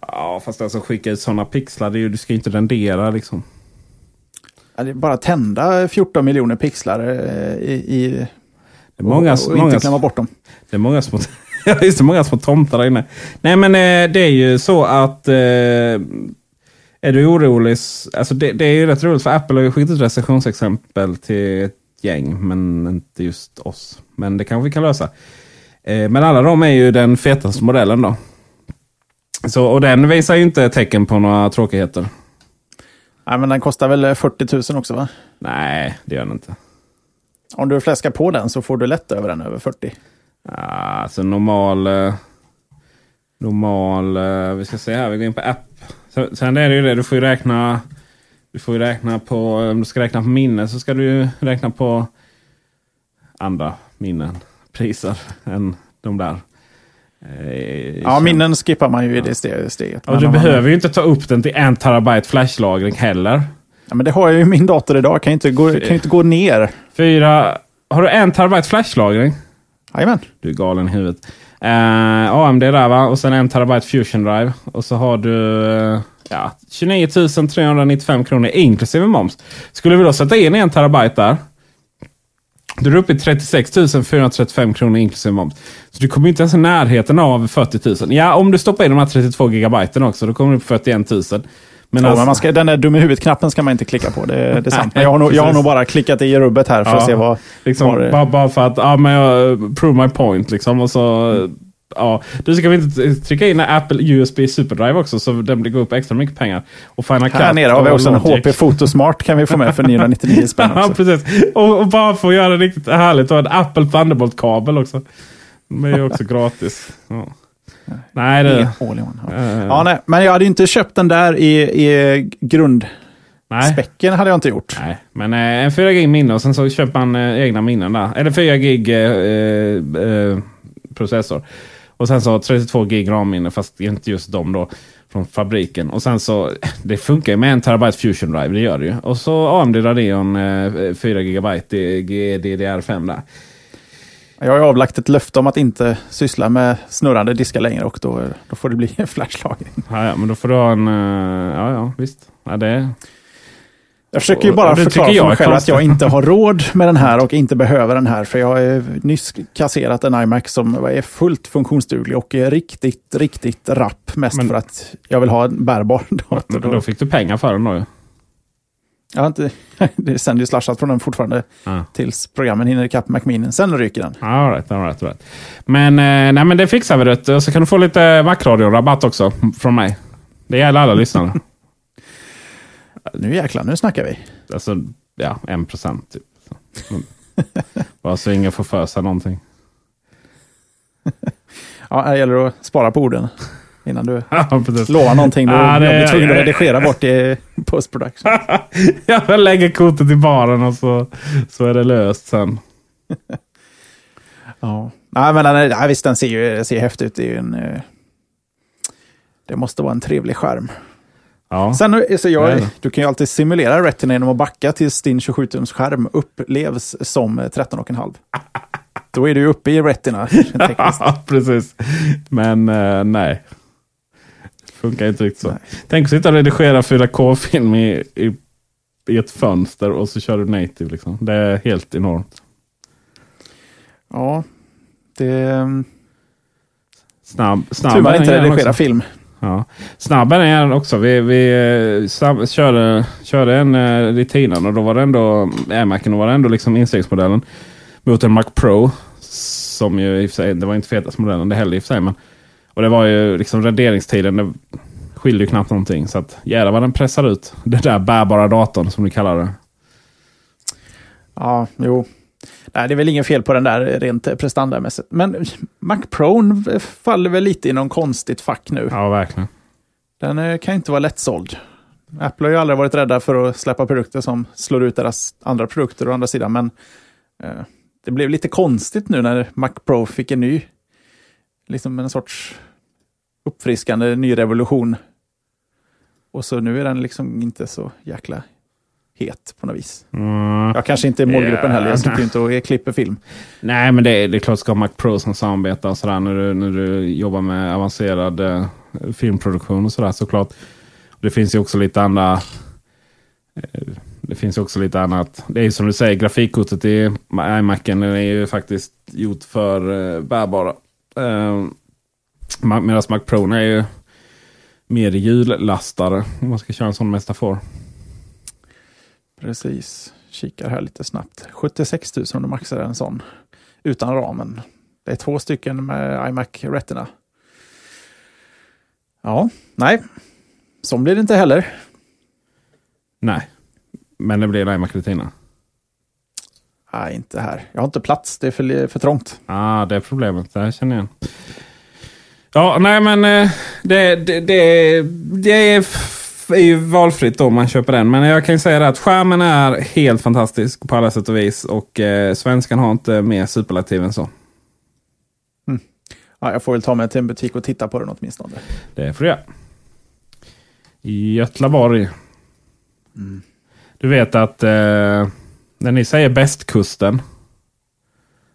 Ja, fast alltså skicka ut sådana pixlar, det är ju, du ska ju inte rendera liksom. Ja, det är bara tända 14 miljoner pixlar eh, i, i det är många, och, och många, inte klämma bort dem. Det är många små, [LAUGHS] just det, många små tomtar där inne. Nej men eh, det är ju så att eh, är du orolig, alltså det, det, är ju rätt roligt för Apple har ju skickat ut recensionsexempel till ett gäng, men inte just oss. Men det kanske vi kan lösa. Eh, men alla de är ju den fetaste modellen då. Så, och den visar ju inte tecken på några tråkigheter. Nej, men den kostar väl 40 000 också va? Nej, det gör den inte. Om du fläskar på den så får du lätt över den över 40. Alltså normal... Eh, normal... Eh, vi ska se här, vi går in på app. Sen är det ju det, du får ju räkna... Du får ju räkna på... Om du ska räkna på minne så ska du ju räkna på andra minnen. Priser än de där. Eh, ja, minnen skippar man ju i det steget. Och du behöver ju inte ta upp den till en terabyte flashlagring heller. Ja, men det har jag ju i min dator idag. Kan ju inte gå, kan inte gå ner. Fyra... Har du en terabyte flashlagring? Jajamän. Du är galen i huvudet. Uh, AMD där va? Och sen en terabyte fusion drive. Och så har du uh, ja, 29 395 kronor inklusive moms. Skulle vi då sätta in en terabyte där. Då är du uppe i 36 435 kronor inklusive moms. Så du kommer inte ens i närheten av 40 000. Ja, om du stoppar in de här 32 gigabyten också, då kommer du upp på 41 000. Men, alltså, men man ska, den där dum i huvudet-knappen ska man inte klicka på. Det, det är [LAUGHS] sant. Men jag har, nog, jag har nog bara klickat i rubbet här för ja, att se vad... Liksom, vad bara, bara, för att ja, men jag, prove my point. Liksom, och så, ja. Du ska vi inte trycka in Apple USB Superdrive också så den blir gå upp extra mycket pengar. Och Final här nere har vi också en HP Photosmart kan vi få med för [LAUGHS] 999 spänn ja, precis. Och, och, bara att göra det riktigt härligt. Och en Apple Thunderbolt-kabel också. De är ju också [LAUGHS] gratis. Ja. Nej, det... In one. Ja. Uh, ja, nej, men jag hade inte köpt den där i, i grund... Nej. Späcken hade jag inte gjort. Nej, men eh, en 4 gig minne och sen så köper man eh, egna minnen där. Eller 4 gig eh, eh, processor. Och sen så 32 gig RAM-minne, fast inte just de då. Från fabriken. Och sen så, [LAUGHS] det funkar ju med en terabyte fusion drive, det gör det ju. Och så AMD Radeon eh, 4 GB GDDR5 där. Jag har avlagt ett löfte om att inte syssla med snurrande diskar längre och då, då får det bli [LAUGHS] en flashlagring. Ja, ja, men då får du ha en... Uh, ja, ja, visst. Ja, det... Jag försöker ju bara förklara för mig själv att jag inte har [LAUGHS] råd med den här och inte behöver den här. För jag har nyss kasserat en iMac som är fullt funktionsduglig och är riktigt, riktigt rapp. Mest men, för att jag vill ha en bärbar [LAUGHS] dator. Men då fick du pengar för den då jag har inte, [LAUGHS] det det är slashat från den fortfarande ah. tills programmen hinner ikapp Macminen. Sen ryker den. All right, all right, all right. Men, eh, nej, men det fixar vi. Det. Så kan du få lite Macradion-rabatt också från mig. Det gäller alla lyssnare. [LAUGHS] nu jäklar, nu snackar vi. Alltså, ja, en procent typ. Bara så ingen får för sig någonting. [LAUGHS] ja, det gäller att spara på orden innan du [LAUGHS] ja, lovar någonting. Du ja, det, blir tvungen att redigera bort i postproduktion. [LAUGHS] jag lägger kortet i baren och så, så är det löst sen. [LAUGHS] ja, nej, men nej, visst den ser ju ser häftig ut. Det, en, eh, det måste vara en trevlig skärm. Ja. Sen, så jag, du kan ju alltid simulera Retina genom att backa tills din 27-tums skärm upplevs som 13,5. Då är du uppe i Retina. precis. Men uh, nej, Funkar inte riktigt så. Nej. Tänk att sitta och redigera 4K-film i, i, i, ett fönster och så kör du native. Liksom. Det är helt enormt. Ja, det... Snabb, snabb Tur man inte redigerar film. Ja. Snabb är den också. Vi, vi eh, snabb, körde, körde en uh, Retina och då var det ändå iMacen var det ändå liksom instegsmodellen mot en Mac Pro. Som ju i och för sig, det var inte fetaste modellen det heller i och för sig. Men, och det var ju liksom renderingstiden. Det skiljer ju knappt någonting. Så att jävlar vad den pressar ut den där bärbara datorn som du kallar det. Ja, jo. Nej, det är väl ingen fel på den där rent prestandamässigt. Men Mac Pro faller väl lite i någon konstigt fack nu. Ja, verkligen. Den eh, kan inte vara lättsåld. Apple har ju aldrig varit rädda för att släppa produkter som slår ut deras andra produkter å andra sidan. Men eh, det blev lite konstigt nu när Mac Pro fick en ny, liksom en sorts uppfriskande ny revolution. Och så nu är den liksom inte så jäkla het på något vis. Mm. Jag kanske inte är målgruppen heller, jag sitter inte och klipper film. Nej, men det är, det är klart ska Mac Pro som samarbetar sådär, när, du, när du jobbar med avancerad eh, filmproduktion och sådär såklart. Det finns ju också lite andra eh, det finns också lite annat. Det är ju som du säger, grafikkortet i iMacen är ju faktiskt gjort för eh, bärbara. Eh, Medan Mac Pro är ju mer hjullastare om man ska köra en sån metafor. Precis. Kikar här lite snabbt. 76 000 om du maxar en sån utan ramen. Det är två stycken med iMac Retina. Ja, nej. Så blir det inte heller. Nej, men det blir iMac Retina. Nej, inte här. Jag har inte plats. Det är för, för trångt. ah, det är problemet. Det här känner jag igen. Ja, nej men eh, det, det, det, det är är ju valfritt om man köper den. Men jag kan ju säga det att skärmen är helt fantastisk på alla sätt och vis. Och eh, svenskan har inte mer superlativ än så. Mm. Ja, jag får väl ta mig till en butik och titta på den åtminstone. Det får du göra. I Götlaborg. Mm. Du vet att eh, när ni säger bästkusten.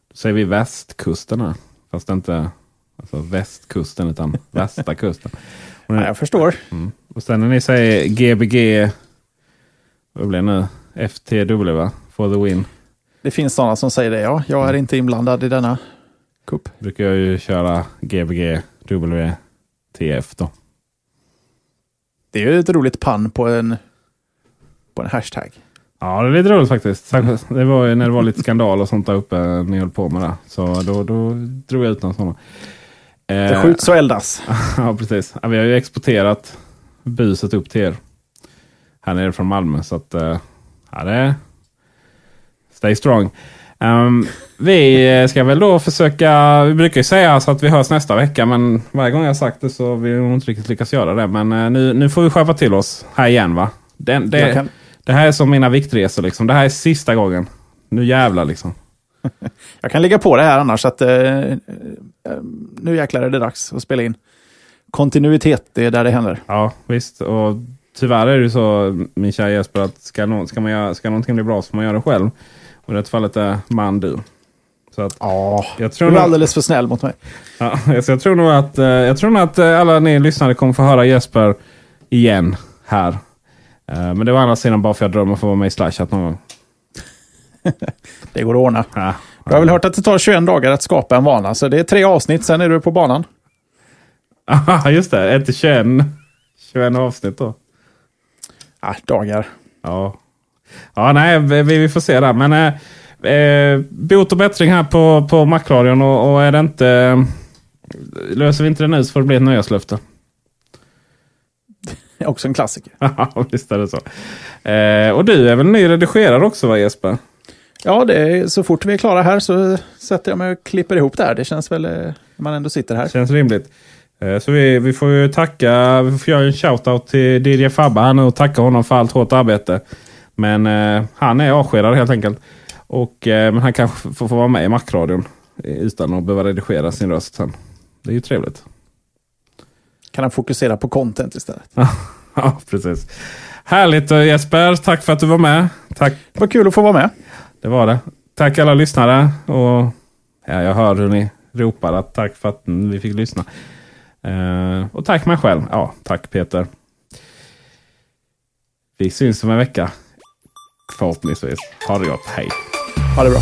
Då säger vi västkusten här. Fast inte alltså västkusten utan [LAUGHS] västra kusten. Ja, jag förstår. Mm. Och sen när ni säger GBG, vad blir det nu? FTW, for the win. Det finns sådana som säger det, ja. Jag är mm. inte inblandad i denna kupp. Brukar jag ju köra GBG, WTF då. Det är ju ett roligt pann på en, på en hashtag. Ja, det är lite roligt faktiskt. Det var ju när det var lite skandal och sånt där uppe ni höll på med det. Så då, då drog jag ut någon sån. Det skjuts och eldas. [LAUGHS] ja, precis. Ja, vi har ju exporterat buset upp till er. Här nere från Malmö. Så att, uh, ja, det Stay strong. Um, vi ska väl då försöka, vi brukar ju säga så att vi hörs nästa vecka. Men varje gång jag sagt det så har vi inte riktigt lyckats göra det. Men nu, nu får vi skärpa till oss här igen va? Den, det, kan... det här är som mina viktresor liksom. Det här är sista gången. Nu jävlar liksom. [LAUGHS] jag kan ligga på det här annars. att uh, Nu jäklar är det dags att spela in kontinuitet, det är där det händer. Ja, visst. Och tyvärr är det så, min kära Jesper, att ska, no ska, man göra, ska någonting bli bra så får man göra det själv. Och i det fallet är man du. Så att, ja, jag tror du är alldeles för snäll mot mig. [LAUGHS] Ja, så jag tror nog att, eh, jag tror nog att eh, alla ni lyssnare kommer få höra Jesper igen här. Eh, men det var andra sidan bara för att jag drömmer om att få vara med i Slashat någon gång. [LAUGHS] det går att ordna. Ja, du har väl hört att det tar 21 dagar att skapa en vana, så det är tre avsnitt, sen är du på banan. Ja, [LAUGHS] just det. Inte 21, 21 avsnitt då. Ja, dagar. Ja. Ja, nej, vi, vi får se där. Men eh, eh, bot och bättring här på, på Macradion och, och är det inte... Eh, löser vi inte det nu så får det bli ett nöjeslöfte. [LAUGHS] också en klassiker. [LAUGHS] Ja, visst är det så. Eh, och du är väl ny redigerare också va Jesper? Ja, det är, så fort vi är klara här så sätter jag mig och klipper ihop det här. Det känns väl när man ändå sitter här. Känns rimligt. Eh, så vi, vi får ju tacka, vi får göra en shoutout till DJ Fabba här nu och tacka honom för allt hårt arbete. Men eh, han är avskedad helt enkelt. Och, eh, men han kanske får, får vara med i Macradion utan att behöva redigera sin röst sen. Det är ju trevligt. Kan han fokusera på content istället? [LAUGHS] ja, precis. Härligt eh, Jesper, tack för att du var med. Tack. Det var kul att få vara med. Det var det. Tack alla lyssnare. Och, ja, jag hör hur ni ropar att tack för att vi fick lyssna. Uh, och tack mig själv. Ja, tack Peter. Vi syns om en vecka. Förhoppningsvis. Ha det gott. Hej. Ha det bra.